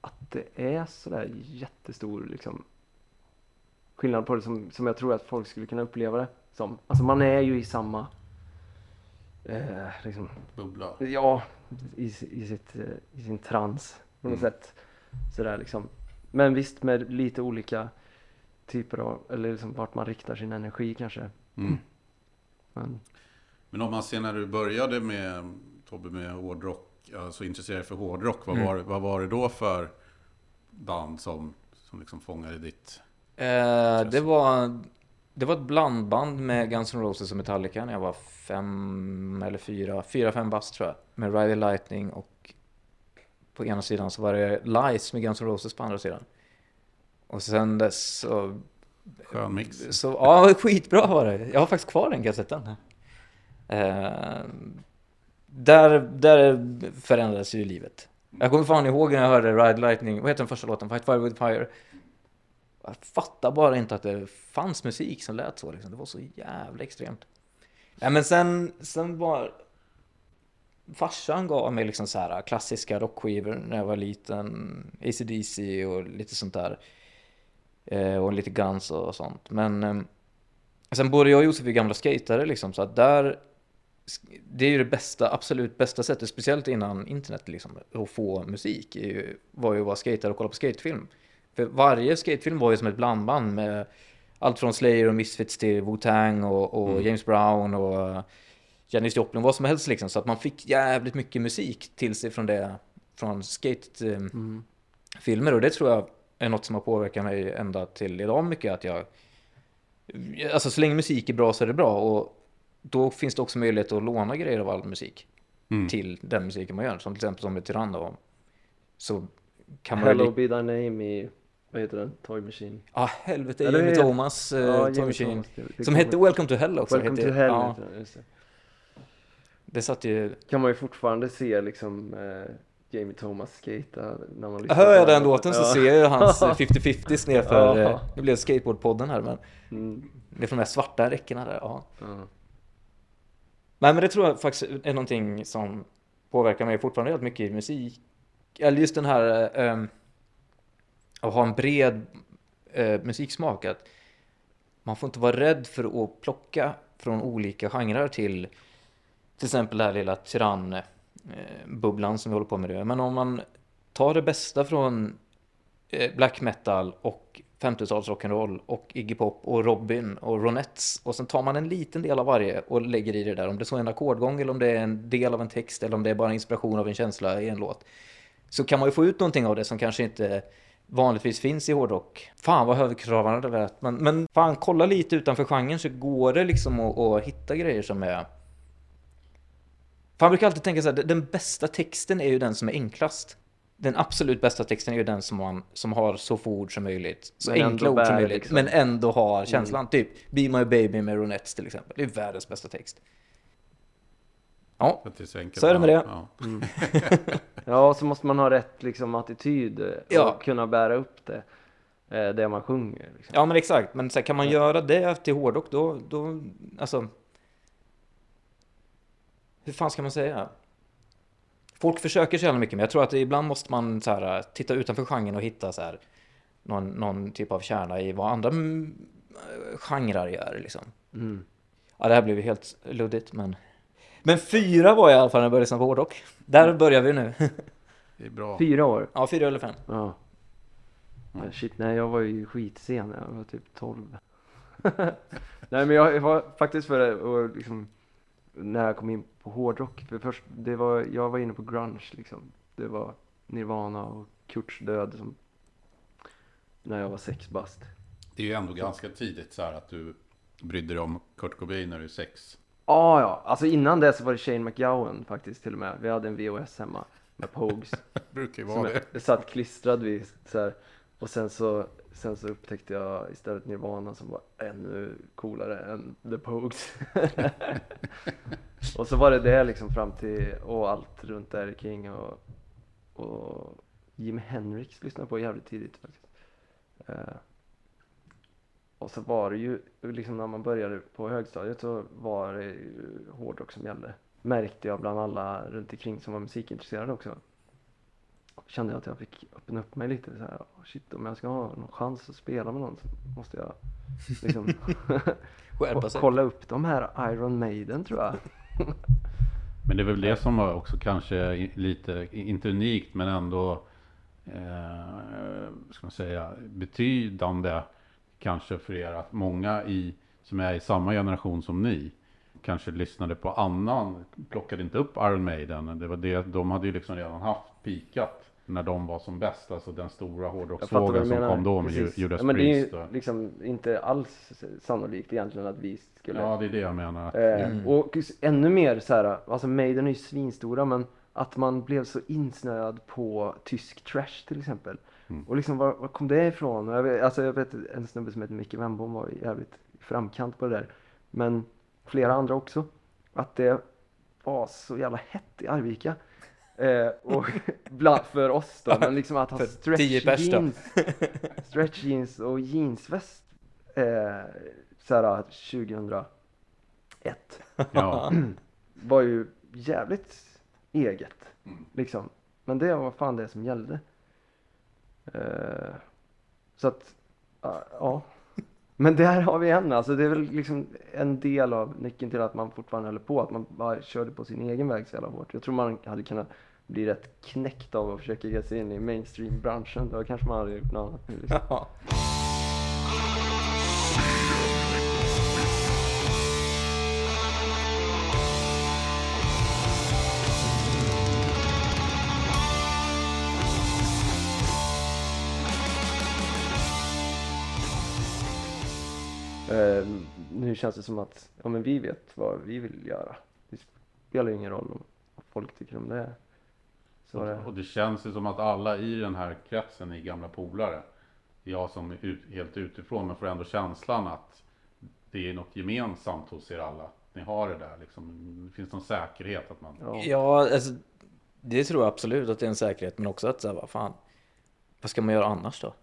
att det är sådär jättestor liksom skillnad på det som, som jag tror att folk skulle kunna uppleva det som. Alltså man är ju i samma eh, liksom, Bubbla. ja, i, i, sitt, eh, i sin trans på något Mm. sätt. Sådär liksom. Men visst med lite olika typer av, eller liksom vart man riktar sin energi kanske. Mm. Men Men om man ser när du började med Tobbe med hårdrock, alltså intresserad för hårdrock, vad, Mm. var, vad var det då för band som, som liksom fångade ditt... Eh, det, var, det var ett blandband med Guns N' Roses och Metallica när jag var fem eller fyra, fyra, fem bast tror jag. Med Ride the Lightning och på ena sidan så var det Lies med Guns N' Roses på andra sidan. Och sen dess så... Skön mix. så ja, skitbra var det. Jag har faktiskt kvar den kassetten. Eh, där, där förändrades ju livet. Jag kommer fan ihåg när jag hörde Ride Lightning, vad heter den första låten? Fight Fire with Fire. Jag fattar bara inte att det fanns musik som lät så liksom. Det var så jävla extremt. Ja, men sen, sen var... Farsan gav mig liksom så här klassiska rockskivor när jag var liten. AC/DC och lite sånt där. Eh, och lite Guns och sånt. Men eh, sen både jag och Josef är gamla skatare liksom. Så att där... Det är ju det bästa, absolut bästa sättet, speciellt innan internet liksom, att få musik, ju, var ju att vara skatare och kolla på skatefilm. För varje skatefilm var ju som ett blandband med allt från Slayer och Misfits till Wu-Tang och, och Mm. James Brown och Janis Joplin, vad som helst liksom. Så att man fick jävligt mycket musik till sig från det, från skatefilmer. mm. Och det tror jag är något som har påverkat mig ända till idag mycket. Att jag, alltså så länge musik är bra så är det bra. Och då finns det också möjlighet att låna grejer av all musik Mm. till den musiken man gör. Som till exempel som med Tyrann då. Så kan man. Hello be thy name i, vad heter den? Toy Machine. Ja, helvete. Eller Jimmy Thomas, uh, Ja, Toy Jimmy Machine. Thomas, det- det Som hette Welcome to Hell också. Welcome hette, to Hell. Ja, heter den, just det. Det satt ju... Kan man ju fortfarande se liksom eh, Jamie Thomas skata när man lyssnar Hör jag den låten så ser jag hans eh, 50-50 nerför... Eh, Nu blev det skateboardpodden här men Mm, det är från de här svarta räckena där. Ja. ja. Nej men det tror jag faktiskt är någonting som påverkar mig fortfarande helt mycket i musik. Eller just den här eh, ehm, att ha en bred eh, musiksmak. Att man får inte vara rädd för att plocka från olika genrer till till exempel det här lilla tyrann-bubblan som vi håller på med nu. Men om man tar det bästa från eh, black metal och 50-tals rock'n'roll och Iggy Pop och Robin och Ronettes och sen tar man en liten del av varje och lägger i det där. Om det så är en ackordgång eller om det är en del av en text eller om det är bara inspiration av en känsla i en låt. Så kan man ju få ut någonting av det som kanske inte vanligtvis finns i hårdrock. Fan vad högkravande det lät. Men, men fan, kolla lite utanför genren så går det liksom att, att hitta grejer som är... Fan, jag brukar alltid tänka så här, den bästa texten är ju den som är enklast. Den absolut bästa texten är ju den som, man, som har så få ord som möjligt. Så Men enkla ord som möjligt. liksom. Men ändå har känslan. Typ Be My Baby med Ronettes till exempel. Det är världens bästa text. Ja, det är så, enkelt. Så är det med det. Ja. Ja, och så måste man ha rätt liksom, attityd eh, och Ja. kunna bära upp det, eh, det man sjunger. Liksom. Ja men exakt, men så här, kan man göra det till hårdrock då, då, alltså... Hur fan ska man säga? Folk försöker så jävla mycket, men jag tror att ibland måste man så här, titta utanför genren och hitta så här, någon, någon typ av kärna i vad andra mm, genrer gör liksom. Mm. Ja, det här blev ju helt luddigt, men... Men fyra var jag i alla fall när jag började lyssna på hårdrock. Där börjar vi nu. Det är bra. Fyra år? ja, fyra eller fem. Ja. Men Shit, nej jag var ju skitsen, jag var typ 12. nej men jag var faktiskt för och liksom, när jag kom in på hårdrock, för först, det var, jag var inne på grunge liksom. Det var Nirvana och Kurts död som, när jag var sex bast. Det är ju ändå ganska tidigt så här att du brydde dig om Kurt Cobain när du är sex. Ah, ja, alltså innan det så var det Shane McGowan faktiskt till och med. Vi hade en VHS hemma med Pogues. Brukar ju vara det. jag satt klistrad vid så här. Och sen så, sen så upptäckte jag istället Nirvana som var ännu coolare än The Pogues. och så var det det liksom fram till, och allt runt där kring och, och Jimi Hendrix lyssnade på jävligt tidigt faktiskt. Eh, och så var det ju, liksom när man började på högstadiet så var det ju hårdrock som gällde. Märkte jag bland alla runt omkring som var musikintresserade också. Kände jag att jag fick öppna upp mig lite så här. "Oh, Shit, om jag ska ha någon chans att spela med någon så måste jag liksom kolla upp de här Iron Maiden tror jag. Men det är väl det som var också kanske lite, inte unikt men ändå, eh, ska man säga, betydande kanske för er att många i, som är i samma generation som ni, kanske lyssnade på annan, plockade inte upp Iron Maiden. Det var det, de hade ju liksom redan haft pikat när de var som bäst, alltså den stora hårdrocksvågen som kom då med Precis. Judas ja, men det är Priest. ju liksom inte alls sannolikt egentligen att vi skulle Ja, det är det jag menar. Eh, Mm. Och ännu mer så här, alltså Maiden är ju svinstora men att man blev så insnöad på tysk trash till exempel. Mm. Och liksom var, var kom det ifrån? Jag vet, alltså jag vet en snubbe som heter Micke Wennbom var jävligt framkant på det där. Men flera andra också. Att det var så jävla hett i Arvika. Eh, och bland, för oss då, men liksom att ha stretch 10 pers då. jeans, stretch jeans och jeansväst eh, såhär 2001 Ja. var ju jävligt eget. Liksom. Men det var fan det som gällde. Eh, så att, ja, ja. Men där har vi en, alltså det är väl liksom en del av nyckeln till att man fortfarande håller på, att man bara körde på sin egen väg så jävla hårt. Jag tror man hade kunnat bli rätt knäckt av att försöka ge sig in i mainstream-branschen. Då kanske man hade gjort något annat. Liksom. Ja. Eh, nu känns det som att ja, men vi vet vad vi vill göra. Det spelar ingen roll om folk tycker om det. Så det, Och det känns ju som att alla i den här kretsen är gamla polare. Jag som är ut, helt utifrån men får ändå känslan att det är något gemensamt hos er alla. Ni har det där liksom. Det finns någon säkerhet att man... ja. Ja, alltså, det tror jag absolut att det är en säkerhet, men också att så här, vad fan, vad ska man göra annars då?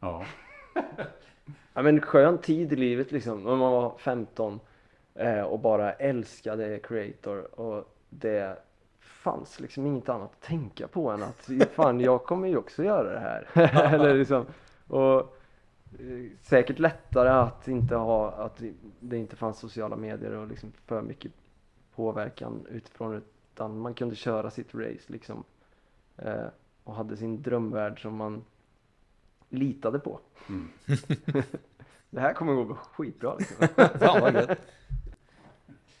Ja. Ja men skön tid i livet liksom. När man var 15 eh, och bara älskade Creator och det fanns liksom inget annat att tänka på än att fan jag kommer ju också göra det här. Eller liksom, och eh, säkert lättare att inte ha, att det inte fanns sociala medier och liksom för mycket påverkan utifrån utan man kunde köra sitt race liksom. Eh, och hade sin drömvärld som man litade på. Mm. det här kommer gå skitbra liksom. Fan vad gött.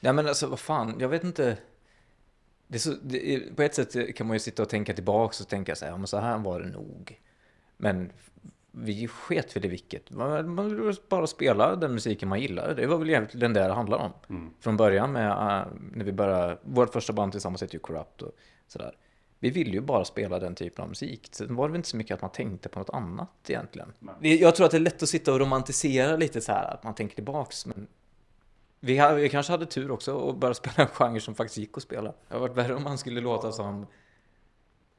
Ja men alltså vad fan, jag vet inte. Så, det på ett sätt kan man ju sitta och tänka tillbaks och tänka så här, ja, men så här var det nog. Men vi sket väl i vilket. Man, man bara spela den musiken man gillade. Det var väl egentligen det det handlade om. Mm. Från början med, äh, när vi började, vårt första band tillsammans hette ju Corrupt och sådär. Vi ville ju bara spela den typen av musik. Sen var det väl inte så mycket att man tänkte på något annat egentligen. Det- Jag tror att det är lätt att sitta och romantisera lite så här, att man tänker tillbaks. Men vi, ha- vi kanske hade tur också och börja spela en genre som faktiskt gick att spela. Det hade varit värre om man skulle låta som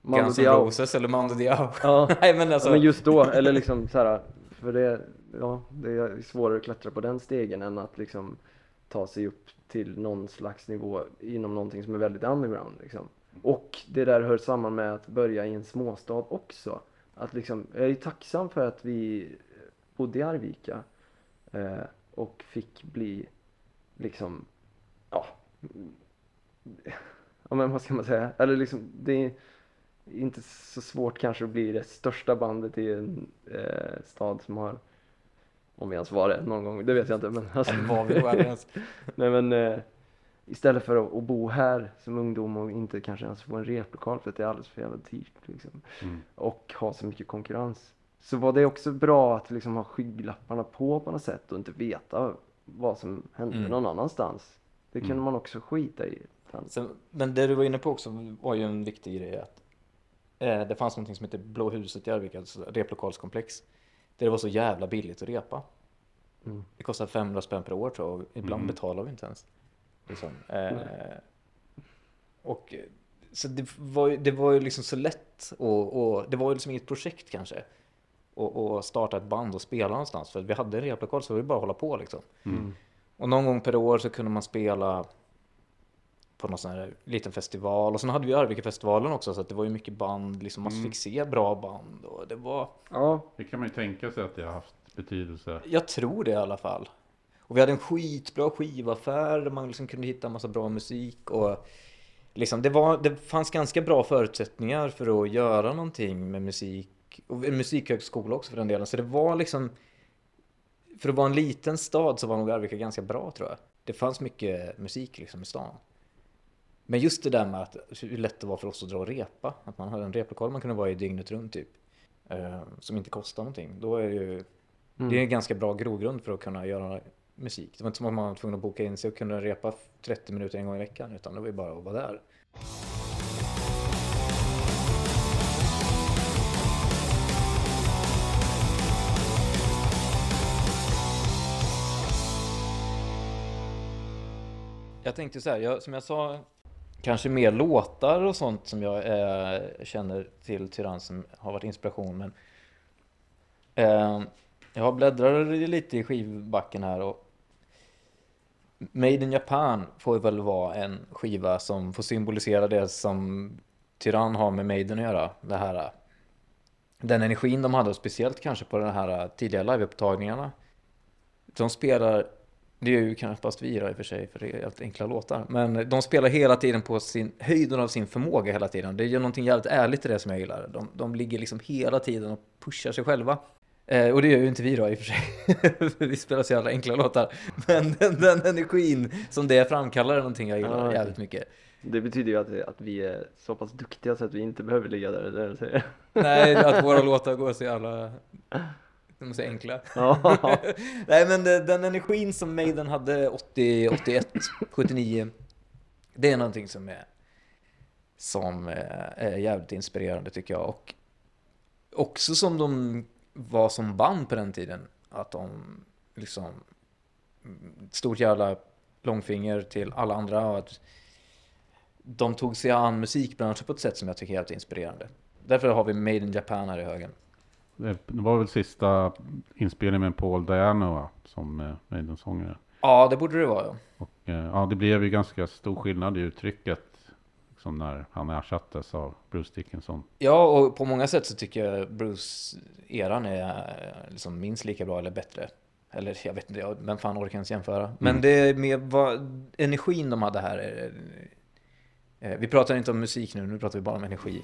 Mando Guns N'. Roses eller Mando Diao. Ja. Nej men alltså. Ja, men just då, eller liksom så här, för det, ja, det är svårare att klättra på den stegen än att liksom ta sig upp till någon slags nivå inom någonting som är väldigt underground liksom. Och det där hör samman med att börja i en småstad också. Att liksom, jag är tacksam för att vi bodde i Arvika eh, och fick bli liksom, ja, ja men vad ska man säga, eller liksom det är inte så svårt kanske att bli det största bandet i en eh, stad som har, om vi ens var det någon gång, det vet jag inte men alltså, var vi ens? nej men eh, istället för att, att bo här som ungdom och inte kanske ens få en replokal för att det är alldeles för jävla dyrt liksom Mm. och ha så mycket konkurrens så var det också bra att liksom ha skygglapparna på på något sätt och inte veta vad som hände Mm. någon annanstans. Det kunde Mm. man också skita i. Sen, men det du var inne på också var ju en viktig grej att eh, det fanns någonting som heter Blå huset i Arvika, alltså replokalskomplex. Där det var så jävla billigt att repa. Mm. Det kostade 500 spänn per år tror jag och ibland Mm. betalar vi inte ens. Liksom. Eh, och så det var, ju, det var ju liksom så lätt och, och det var ju liksom inget projekt kanske. Och, och starta ett band och spela någonstans för vi hade en replokal så var bara att hålla på liksom. Mm. Och någon gång per år så kunde man spela på någon sån här liten festival. Och sen hade vi Arvika-festivalen också så att det var ju mycket band, liksom man Mm. fick se bra band och det var, Ja, Det kan man ju tänka sig att det har haft betydelse. jag tror det i alla fall. Och vi hade en skitbra skivaffär där man liksom kunde hitta en massa bra musik och liksom det, var, det fanns ganska bra förutsättningar för att göra någonting med musik och en musikhögskola också för den delen. Så det var liksom för att vara en liten stad så var nog Arvika ganska bra tror jag. Det fanns mycket musik liksom i stan. Men just det där med att hur lätt det var för oss att dra och repa. Att man hade en replokal man kunde vara i dygnet runt typ. Eh, som inte kostar någonting. Då är det ju Mm. det är en ganska bra grogrund för att kunna göra musik. Det var inte som att man var tvungen att boka in sig och kunna repa 30 minuter en gång i veckan. Utan det var ju bara att vara där. Jag tänkte så här, jag, som jag sa, kanske mer låtar och sånt som jag eh, känner till Tyrann som har varit inspiration. Men eh, jag bläddrar lite i skivbacken här och Made in Japan får väl vara en skiva som får symbolisera det som Tyrann har med Maiden att göra. Det här, den energin de hade, speciellt kanske på de här tidiga liveupptagningarna. De spelar, det är ju knappast vi då i och för sig, för det är helt enkla låtar. Men de spelar hela tiden på sin, höjden av sin förmåga hela tiden. Det är ju någonting jävligt ärligt i det som jag gillar. De, de ligger liksom hela tiden och pushar sig själva. Eh, och det gör ju inte vi då i och för sig. vi spelar så jävla enkla låtar. Men den, den energin som det framkallar är någonting jag gillar Ja, jävligt mycket. Det betyder ju att, att vi är så pass duktiga så att vi inte behöver ligga där. där. Nej, att våra låtar går så jävla... De är så enkla. Nej, men den energin som Maiden hade 80, 81, 79. Det är någonting som är, som är, är jävligt inspirerande tycker jag. Och också som de var som band på den tiden. Att de liksom... Stort jävla långfinger till alla andra. Och att de tog sig an musikbranschen på ett sätt som jag tycker är jävligt inspirerande. Därför har vi Made in Japan här i högen. Det var väl sista inspelningen med Paul Diano va? som eh, Maiden-sångare. Ja, det borde det vara. ja. Och eh, ja, det blev ju ganska stor skillnad i uttrycket. liksom när han ersattes av Bruce Dickinson. Ja, och på många sätt så tycker jag Bruce-eran är eh, liksom minst lika bra eller bättre. Eller jag vet inte, vem fan orkar ens jämföra? Men Mm. det med vad, energin de hade här. är- eh, vi pratar inte om musik nu, nu pratar vi bara om energi.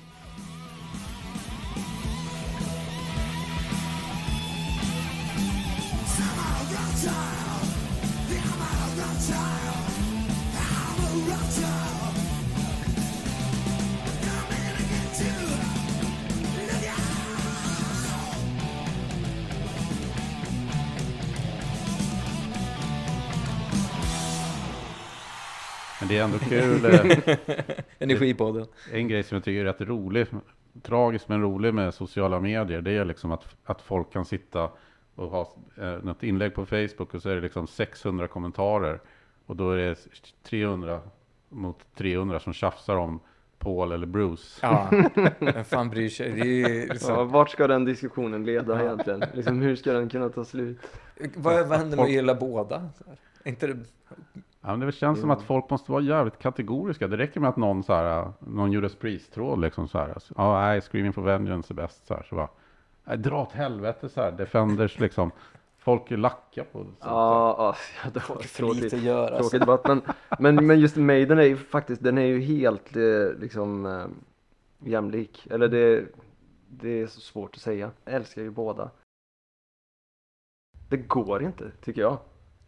Det är ändå kul. eh, Energipodden. En grej som jag tycker är rätt rolig, tragiskt men rolig med sociala medier, det är liksom att, att folk kan sitta och ha eh, något inlägg på Facebook och så är det liksom 600 kommentarer. Och då är det 300 mot 300 som tjafsar om Paul eller Bruce. Ja, vem fan bryr sig? Det är liksom, Ja, vart ska den diskussionen leda egentligen? Liksom, hur ska den kunna ta slut? vad, vad händer med att gilla båda? Är Inte det, Ja, men det känns som att folk måste vara jävligt kategoriska. Det räcker med att någon, så här, någon Judas Priest-tråd liksom så här. Ja, nej, Screaming for Vengeance är bäst. Så här, så bara, nej, dra åt helvete så här. Defenders liksom. Folk är lacka på det. Så, Ja, ja, ja, det var lite tråkigt. att göra? Tråkig Alltså. debatt, men, men, men just Maiden är ju faktiskt, den är ju helt eh, liksom eh, jämlik. Eller det, det är så svårt att säga. Jag älskar ju båda. Det går inte, tycker jag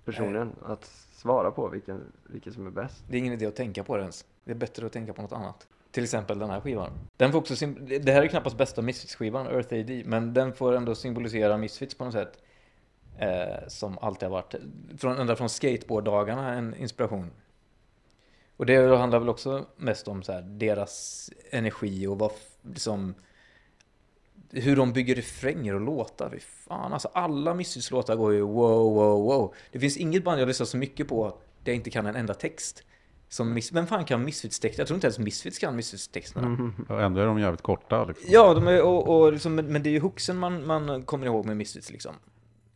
personligen, att svara på vilken, vilken som är bäst. Det är ingen idé att tänka på det ens. Det är bättre att tänka på något annat. Till exempel den här skivan. Den får också det här är knappast bästa Misfits-skivan, Earth AD, men den får ändå symbolisera Misfits på något sätt. Eh, som alltid har varit, från, ända från skateboarddagarna, en inspiration. Och det handlar väl också mest om så här, deras energi och vad, som... liksom, hur de bygger refränger och låtar. Fy fan, alltså alla Misfits-låtar går ju wow, wow, wow. Det finns inget band jag lyssnar så mycket på där jag inte kan en enda text. Som Mis- Vem fan kan Misfits-texter? Jag tror inte ens Misfits kan Misfits-texterna. Och ändå är de jävligt korta. Liksom. Ja, de är, och, och liksom, men det är ju hooksen man, man kommer ihåg med Misfits liksom.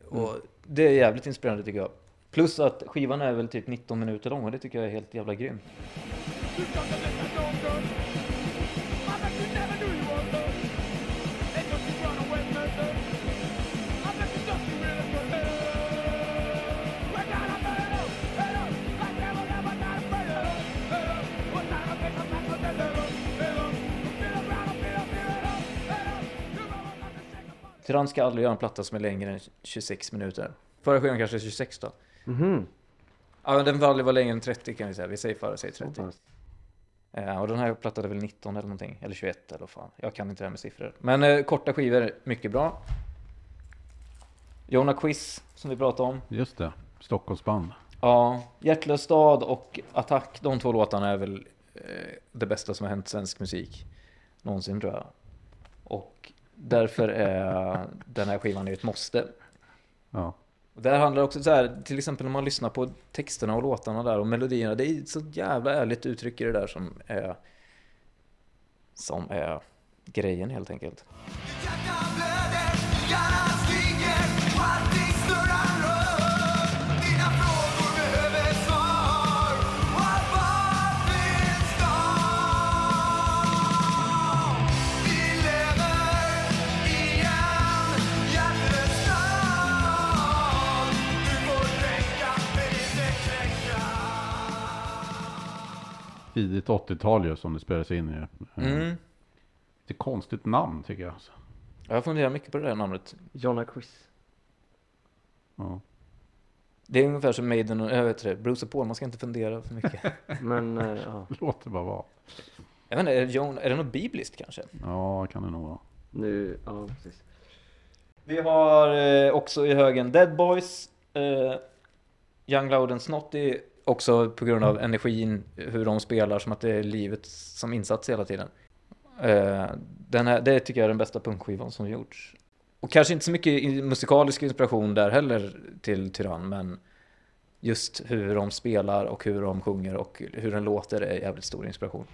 Och det är jävligt inspirerande tycker jag. Plus att skivan är väl typ 19 minuter lång och det tycker jag är helt jävla grymt. Tyrann ska aldrig göra en platta som är längre än 26 minuter. Förra skivan kanske är 26 då. Mhm. Ja, den får aldrig vara längre än 30 kan vi säga. Vi säger före, säger 30. pass. Eh, och den här plattan är väl 19 eller någonting. Eller 21 eller vad fan. Jag kan inte det här med siffror. Men eh, korta skivor, mycket bra. Jonna Quiz, som vi pratade om. Just det, Stockholmsband. Ja, Hjärtlös stad och Attack, de två låtarna är väl eh, det bästa som har hänt svensk musik någonsin tror jag. Och därför är den här skivan ett måste. Ja. Och där handlar också så här, till exempel när man lyssnar på texterna och låtarna där och melodierna, det är så jävla ärligt uttryck i det där som är som är grejen helt enkelt. Tidigt 80-tal ju som det spelades in i. Eh, Mm. Lite konstigt namn tycker jag. alltså. Jag funderar mycket på det där namnet. Jonna Quiz. Ja. Det är ungefär som Maiden och, jag vet inte, Bruce och Paul, man ska inte fundera för mycket. Men eh, ja, Låt det bara vara. Jag vet inte, är det, Jon, är det något bibliskt kanske? Ja, kan det nog vara. nu, ja precis. Vi har eh, också i högen Dead Boys, eh, Young Loud and Snotty, också på grund av energin, hur de spelar, som att det är livet som insats hela tiden. Eh, den här, det tycker jag är den bästa punkskivan som gjorts. Och kanske inte så mycket musikalisk inspiration där heller till Tyrann, men just hur de spelar och hur de sjunger och hur den låter är jävligt stor inspiration.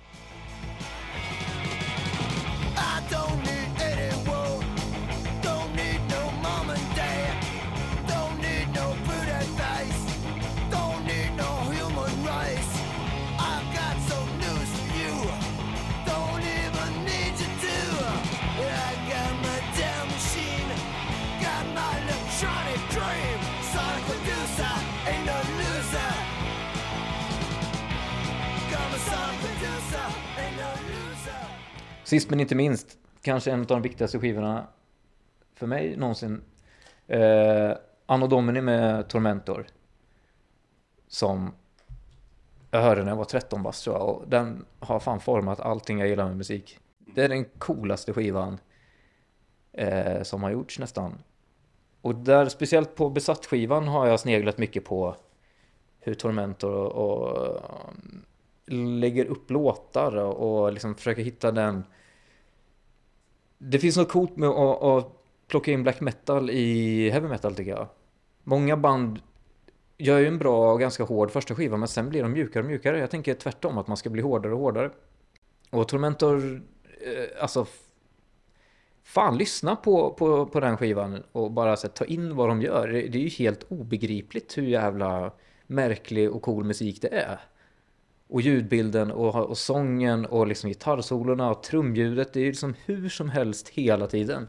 Sist men inte minst, kanske en av de viktigaste skivorna för mig någonsin. Eh, Anno Domini med Tormentor. Som jag hörde när jag var 13 bast tror jag. Och den har fan format allting jag gillar med musik. Det är den coolaste skivan eh, som har gjorts nästan. Och där, speciellt på Besatt-skivan har jag sneglat mycket på hur Tormentor och, och mm, lägger upp låtar och, och liksom försöker hitta den... Det finns något coolt med att, att plocka in black metal i heavy metal tycker jag. Många band gör ju en bra och ganska hård första skiva men sen blir de mjukare och mjukare. Jag tänker tvärtom att man ska bli hårdare och hårdare. Och Tormentor, eh, alltså Fan, lyssna på, på, på den skivan och bara så, här, ta in vad de gör. Det, det är ju helt obegripligt hur jävla märklig och cool musik det är. Och ljudbilden och, och sången och liksom gitarrsolorna och trumljudet. Det är ju liksom hur som helst hela tiden.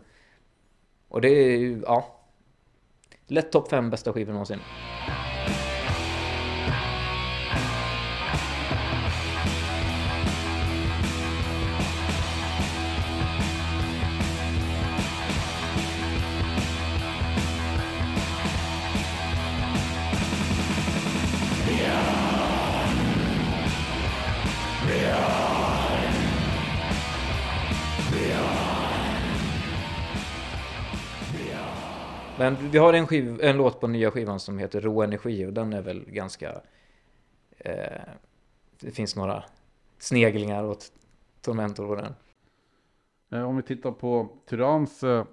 Och det är ju, ja. Lätt topp fem bästa skivor någonsin. Men vi har en, skiv, en låt på nya skivan som heter Rå Energi och den är väl ganska... Eh, det finns några sneglingar åt Tormentor på den. Eh, Om vi tittar på Tyrans, eh,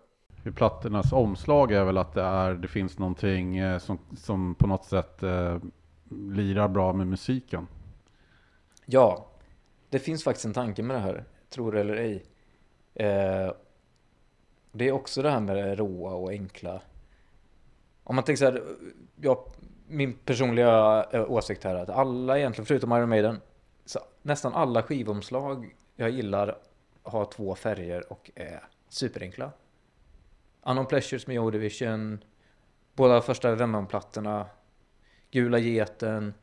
hur plattornas omslag är väl att det, är, det finns någonting eh, som, som på något sätt eh, lirar bra med musiken. Ja, det finns faktiskt en tanke med det här, tror det eller ej. Eh, det är också det här med det råa och enkla. Om man tänker så här, jag, min personliga eh, åsikt här är att alla egentligen, förutom Iron Maiden, så nästan alla skivomslag jag gillar har två färger och är superenkla. Unknown Pleasures med Joe Division, båda första Venom-plattorna, Gula Geten.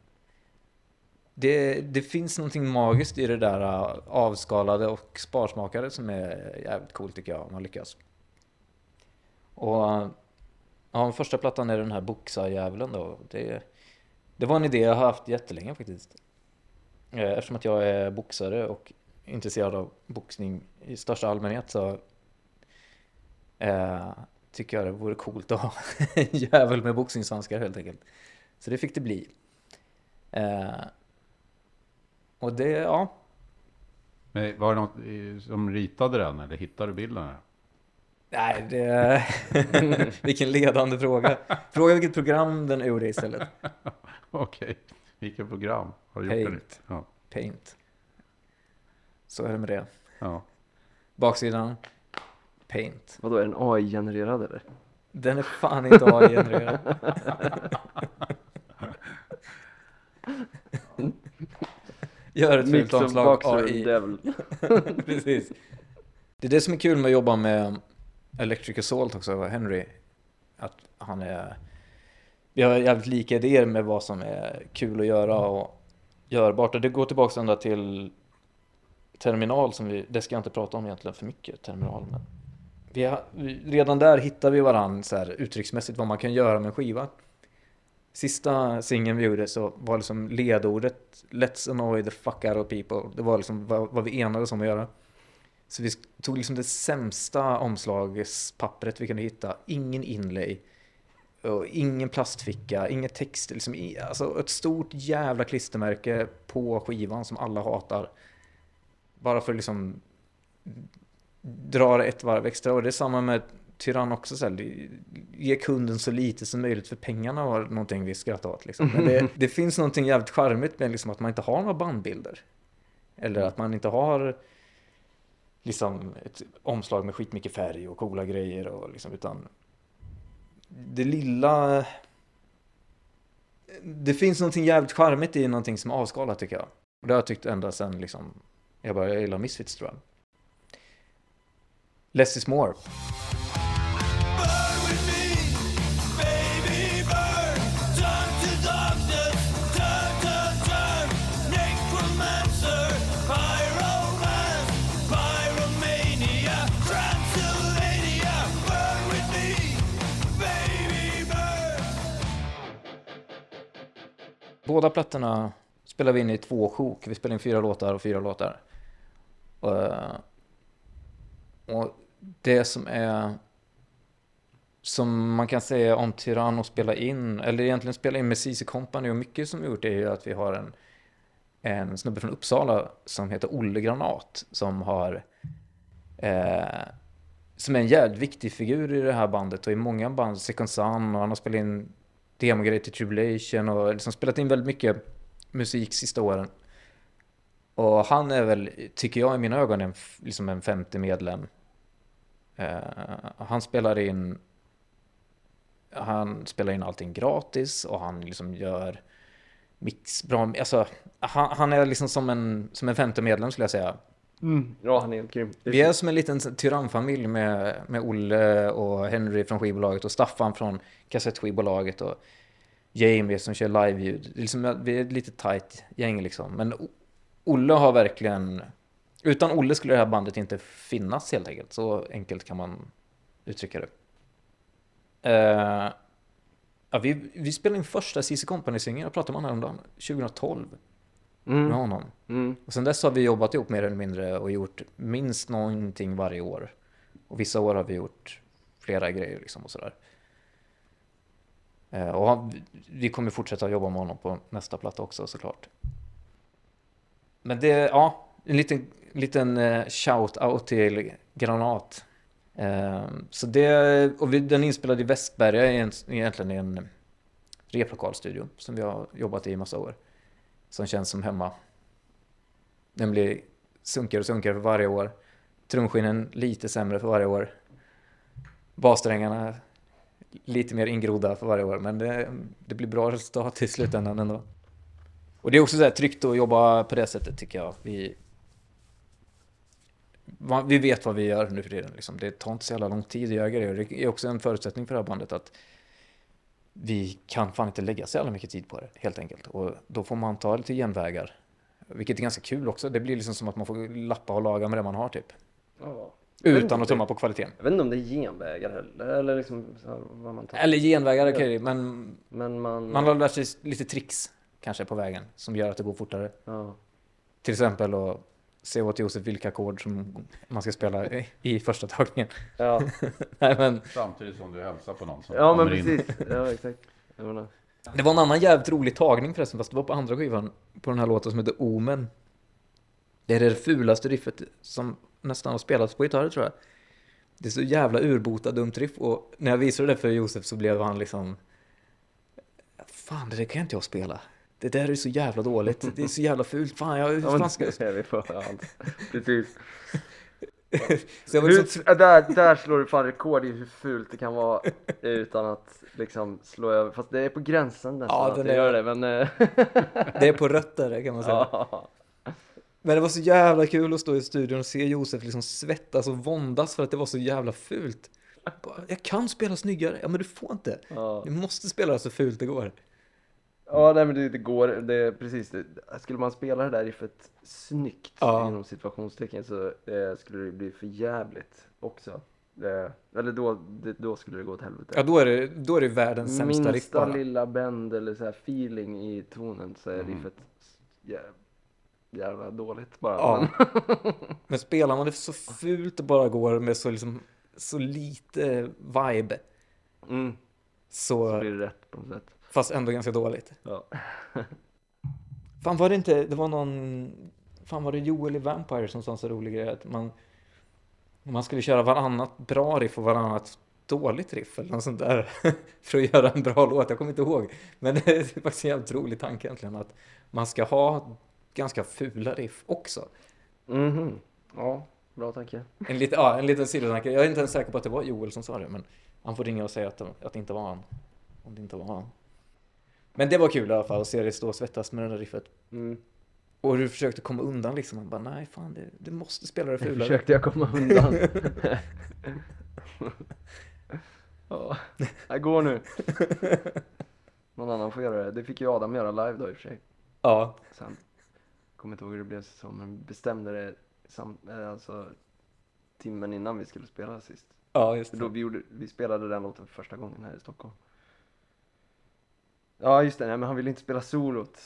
Det, det finns någonting magiskt i det där eh, avskalade och sparsmakade som är jävligt coolt tycker jag om man lyckas. Och eh, ja, den första plattan är den här Boxa-djävulen då. Det, det var en idé jag har haft jättelänge faktiskt. Eh, eftersom att jag är boxare och intresserad av boxning i största allmänhet så eh, tycker jag det vore coolt att ha en jävel med boxningshandskar helt enkelt. Så det fick det bli. Eh, och det, ja. Men var det någon som ritade den eller hittade du bilden? Nej, det... vilken ledande fråga. Fråga vilket program den är ur istället. Okej, vilket program har du gjort? Paint. Ja, Paint. Så är det med det. ja. Baksidan. Paint. Vadå, är den AI-genererad eller? Den är fan inte AI-genererad. Gör ett fult omslag AI. Devil. Precis. Det är det som är kul med att jobba med Electric Assault också, Henry. Att han är... Vi har jävligt lika idéer med vad som är kul att göra och görbart. Och det går tillbaka ända till Terminal som vi... Det ska jag inte prata om egentligen för mycket, Terminal. Men vi har, vi, redan där hittar vi varandra så här, uttrycksmässigt vad man kan göra med en skiva. Sista singeln vi gjorde så var liksom ledordet Let's annoy the fuck out of people. Det var liksom vad, vad vi enades om att göra. Så vi tog liksom det sämsta omslagspappret vi kunde hitta. Ingen inlay. Och ingen plastficka, inget text. Liksom, alltså ett stort jävla klistermärke på skivan som alla hatar. Bara för att liksom dra ett varv extra. Och det är samma med Tyrann också. Så här, ge kunden så lite som möjligt för pengarna var någonting vi skrattade åt. Liksom. Men det, det finns någonting jävligt charmigt med liksom, att man inte har några bandbilder. Eller att man inte har liksom ett omslag med skitmycket färg och coola grejer. Och liksom, utan det lilla... Det finns någonting jävligt charmigt i någonting som är avskalat tycker jag. Och det har jag tyckt ända sen liksom, jag började gilla Misfits tror jag. Less is more. Båda plattorna spelar vi in i två sjok. Vi spelar in fyra låtar och fyra låtar. Eh, och det som är som man kan säga om Tyrann och spela in, eller egentligen spela in med CC Company och mycket som vi gjort är ju att vi har en, en snubbe från Uppsala som heter Olle Granat som har eh, som är en jävligt viktig figur i det här bandet och i många band, Second Sun och han har spelat in demogrejer till Tribulation och liksom spelat in väldigt mycket musik sista åren. Och han är väl, tycker jag i mina ögon, en, liksom en femte medlem. Uh, han spelar in han spelar in allting gratis och han liksom gör mix bra. Alltså, han, han är liksom som en, som en femte medlem skulle jag säga. Ja, han är helt grym. Det Vi är som en liten tyrannfamilj med, med Olle och Henry från skivbolaget och Staffan från kassettskivbolaget och Jamie som kör liveljud. Det är Liksom, vi är ett lite tight gäng liksom. Men Olle har verkligen... Utan Olle skulle det här bandet inte finnas helt enkelt. Så enkelt kan man uttrycka det. Eh, ja, vi, vi spelade in första CC Company-singeln, jag pratade med honom häromdagen, 2012 med Mm. honom. Mm. Och sen dess har vi jobbat ihop mer eller mindre och gjort minst någonting varje år. Och vissa år har vi gjort flera grejer liksom och sådär. Eh, Och han- vi kommer fortsätta jobba med honom på nästa platta också såklart. Men det, ja, en liten, liten eh, shout-out till Granat. Eh, Så det, och vi, den är inspelad i Västberga, egentligen i en replokalstudio som vi har jobbat i i massa år. Som känns som hemma. Den blir sunkigare och sunkigare för varje år. Trumskinnen lite sämre för varje år. Bassträngarna lite mer ingrodda för varje år. Men det, det blir bra resultat i slutändan ändå. Och det är också så här tryggt att jobba på det sättet tycker jag. Vi, vi vet vad vi gör nu för tiden. Liksom. Det tar inte så jävla lång tid att göra grejer. Det är också en förutsättning för det här bandet att vi kan fan inte lägga så jävla mycket tid på det, helt enkelt. Och då får man ta lite genvägar. Vilket är ganska kul också. Det blir liksom som att man får lappa och laga med det man har, typ. Ja. Utan att tumma på kvaliteten. Jag vet inte om det är genvägar heller, eller liksom vad man tar. Eller genvägar, okej, men Men man... man har lärt sig lite tricks, kanske, på vägen. Som gör att det går fortare. Ja. Till exempel att se åt Josef vilka ackord som man ska spela i, i första tagningen. Ja. Nej, men Samtidigt som du hälsar på någon som ja, men kommer in. precis. Ja, exakt. Det var en annan jävligt rolig tagning förresten, fast det var på andra skivan på den här låten som heter Omen. Det är det fulaste riffet som nästan har spelats på gitarr tror jag. Det är så jävla urbota dumt riff och när jag visade det för Josef så blev han liksom Fan, det där kan inte jag spela. Det där är så jävla dåligt. Det är så jävla fult. Fan, jag, hur Ja, fan ska det är vi på allt. Precis. Så Hur, liksom, där, där slår du fan rekord i hur fult det kan vara utan att liksom slå över. Fast det är på gränsen nästan Ja, att är- gör det, men... eh, det är på rötter kan man säga. ja. Men det var så jävla kul att stå i studion och se Josef liksom svettas och våndas för att det var så jävla fult. Jag kan spela snyggare. Ja, men du får inte. Ja. Du måste spela så fult det går. Ja, nej men det, det går, det precis det. Skulle man spela det där riffet snyggt Ja. inom situationstecken så eh, skulle det bli för jävligt också. Eh, eller då, det, då skulle det gå åt helvete. Ja, då är det, då är det världens sämsta riff Minsta lilla bend eller så här feeling i tonen så är Mm. riffet jä, jävla dåligt bara. Ja. Men, Men spelar man det så fult det bara går med så, liksom, så lite vibe, mm, så så, blir det rätt på något sätt. Fast ändå ganska dåligt. Ja. Fan var det inte, det var någon, fan var det Joel i Vampire som sa en så rolig grej att man, man skulle köra varannat bra riff och varannat dåligt riff eller något sånt där för att göra en bra låt. Jag kommer inte ihåg. Men det är faktiskt en jävligt rolig tanke egentligen att man ska ha ganska fula riff också. Mhm. Ja, bra tanke. En, lite, ja, en liten sidotanke. Jag är inte ens säker på att det var Joel som sa det, men han får ringa och säga att, att det inte var han. Om det inte var han. Men det var kul i alla fall att se dig stå och svettas med det där riffet. Mm. Och du försökte komma undan liksom. Bara, nej fan, det, du måste spela det Det fulare. försökte jag komma undan. ja, jag går nu. Någon annan får göra det. Det fick ju Adam göra live då i och för sig. Ja, Sen kommer inte ihåg hur det blev så, men bestämde det sam, eh, alltså timmen innan vi skulle spela sist. ja just För då det. vi, gjorde, vi spelade den låten för första gången här i Stockholm. Ja just det, nej, men han ville inte spela solot.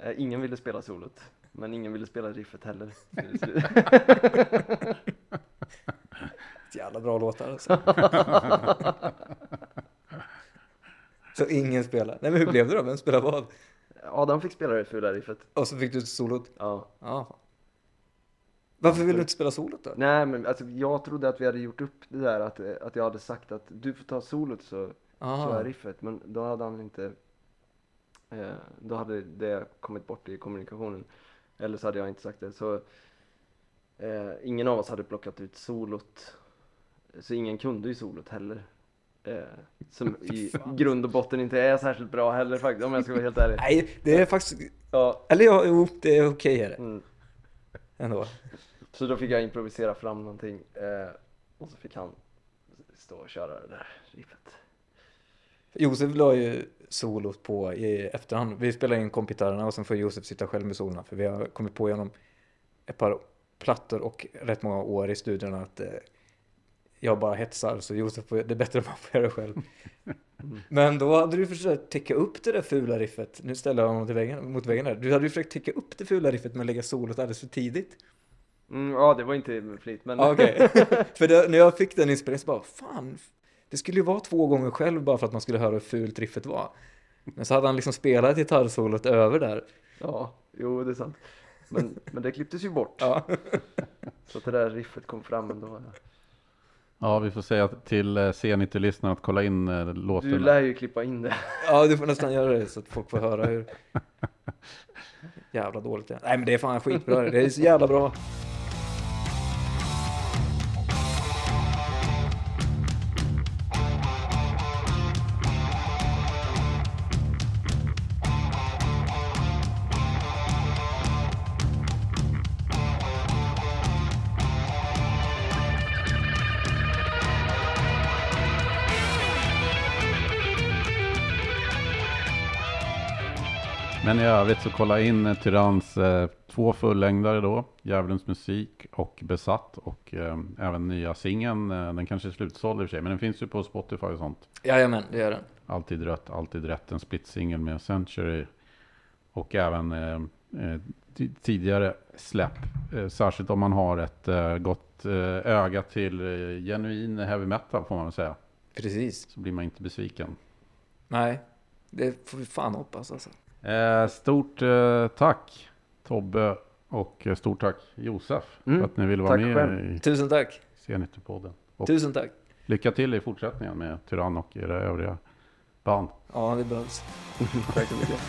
Eh, ingen ville spela solot. Men ingen ville spela riffet heller. Jävla bra låtar alltså. Så ingen spelar. Nej men hur blev det då? Vem spelar vad? Adam fick spela det fula riffet. Och så fick du solot? Ja. Ja. Varför vill du inte spela solot då? Nej men alltså jag trodde att vi hade gjort upp det där att, att jag hade sagt att du får ta solot så kör Aha. jag riffet. Men då hade han inte Då hade det kommit bort i kommunikationen. Eller så hade jag inte sagt det. Så eh, ingen av oss hade plockat ut solot. Så ingen kunde ju solot heller. Eh, som i grund och botten inte är särskilt bra heller faktiskt om jag ska vara helt ärlig. Nej, det är faktiskt... Ja, Eller jo, det är okej är det. mm. Ändå. Så då fick jag improvisera fram någonting. Eh, och så fick han stå och köra det där riffet. Josef la ju solot på i efterhand. Vi spelade in kompgitarrerna och sen får Josef sitta själv med solorna. För vi har kommit på genom ett par plattor och rätt många år i studion att eh, jag bara hetsar. Så Josef, det är bättre om man får göra det själv. Men då hade du försökt täcka upp det där fula riffet. Nu ställer jag honom till väggen, mot väggen där. Du hade ju försökt täcka upp det fula riffet med att lägga solot alldeles för tidigt. Mm, ja, det var inte med flit men Okej. för det, när jag fick den inspelningen så bara, fan, det skulle ju vara två gånger själv bara för att man skulle höra hur fult riffet var. Men så hade han liksom spelat gitarrsolot över där. Ja, jo det är sant. Men, men det klipptes ju bort. Ja. Så att det där riffet kom fram ändå. Ja, vi får säga till eh, C90-lyssnarna att kolla in eh, Du låten. lär ju klippa in det. ja, du får nästan göra det så att folk får höra hur jävla dåligt det är. Nej men det är fan skitbra, det är så jävla bra. Övrigt så kolla in eh, Tyranns eh, två fullängdare då. Djävulens musik och Besatt. Och eh, även nya singeln. Eh, den kanske är slutsåld i och för sig. Men den finns ju på Spotify och sånt. Jajamän, det gör den. Alltid rött, alltid rätt. En split-singel med Century. Och även eh, eh, ti- tidigare släpp. Särskilt om man har ett gott öga till genuin heavy metal får man väl säga. Precis. Så blir man inte besviken. Nej, det får vi fan hoppas alltså. Eh, stort eh, tack Tobbe och eh, stort tack Josef Mm, för att ni ville vara tack med själv. i Tusen tack. C90-podden. Och Tusen tack. lycka till i fortsättningen med Tyrann och era övriga band. Ja, det behövs. Tack så mycket.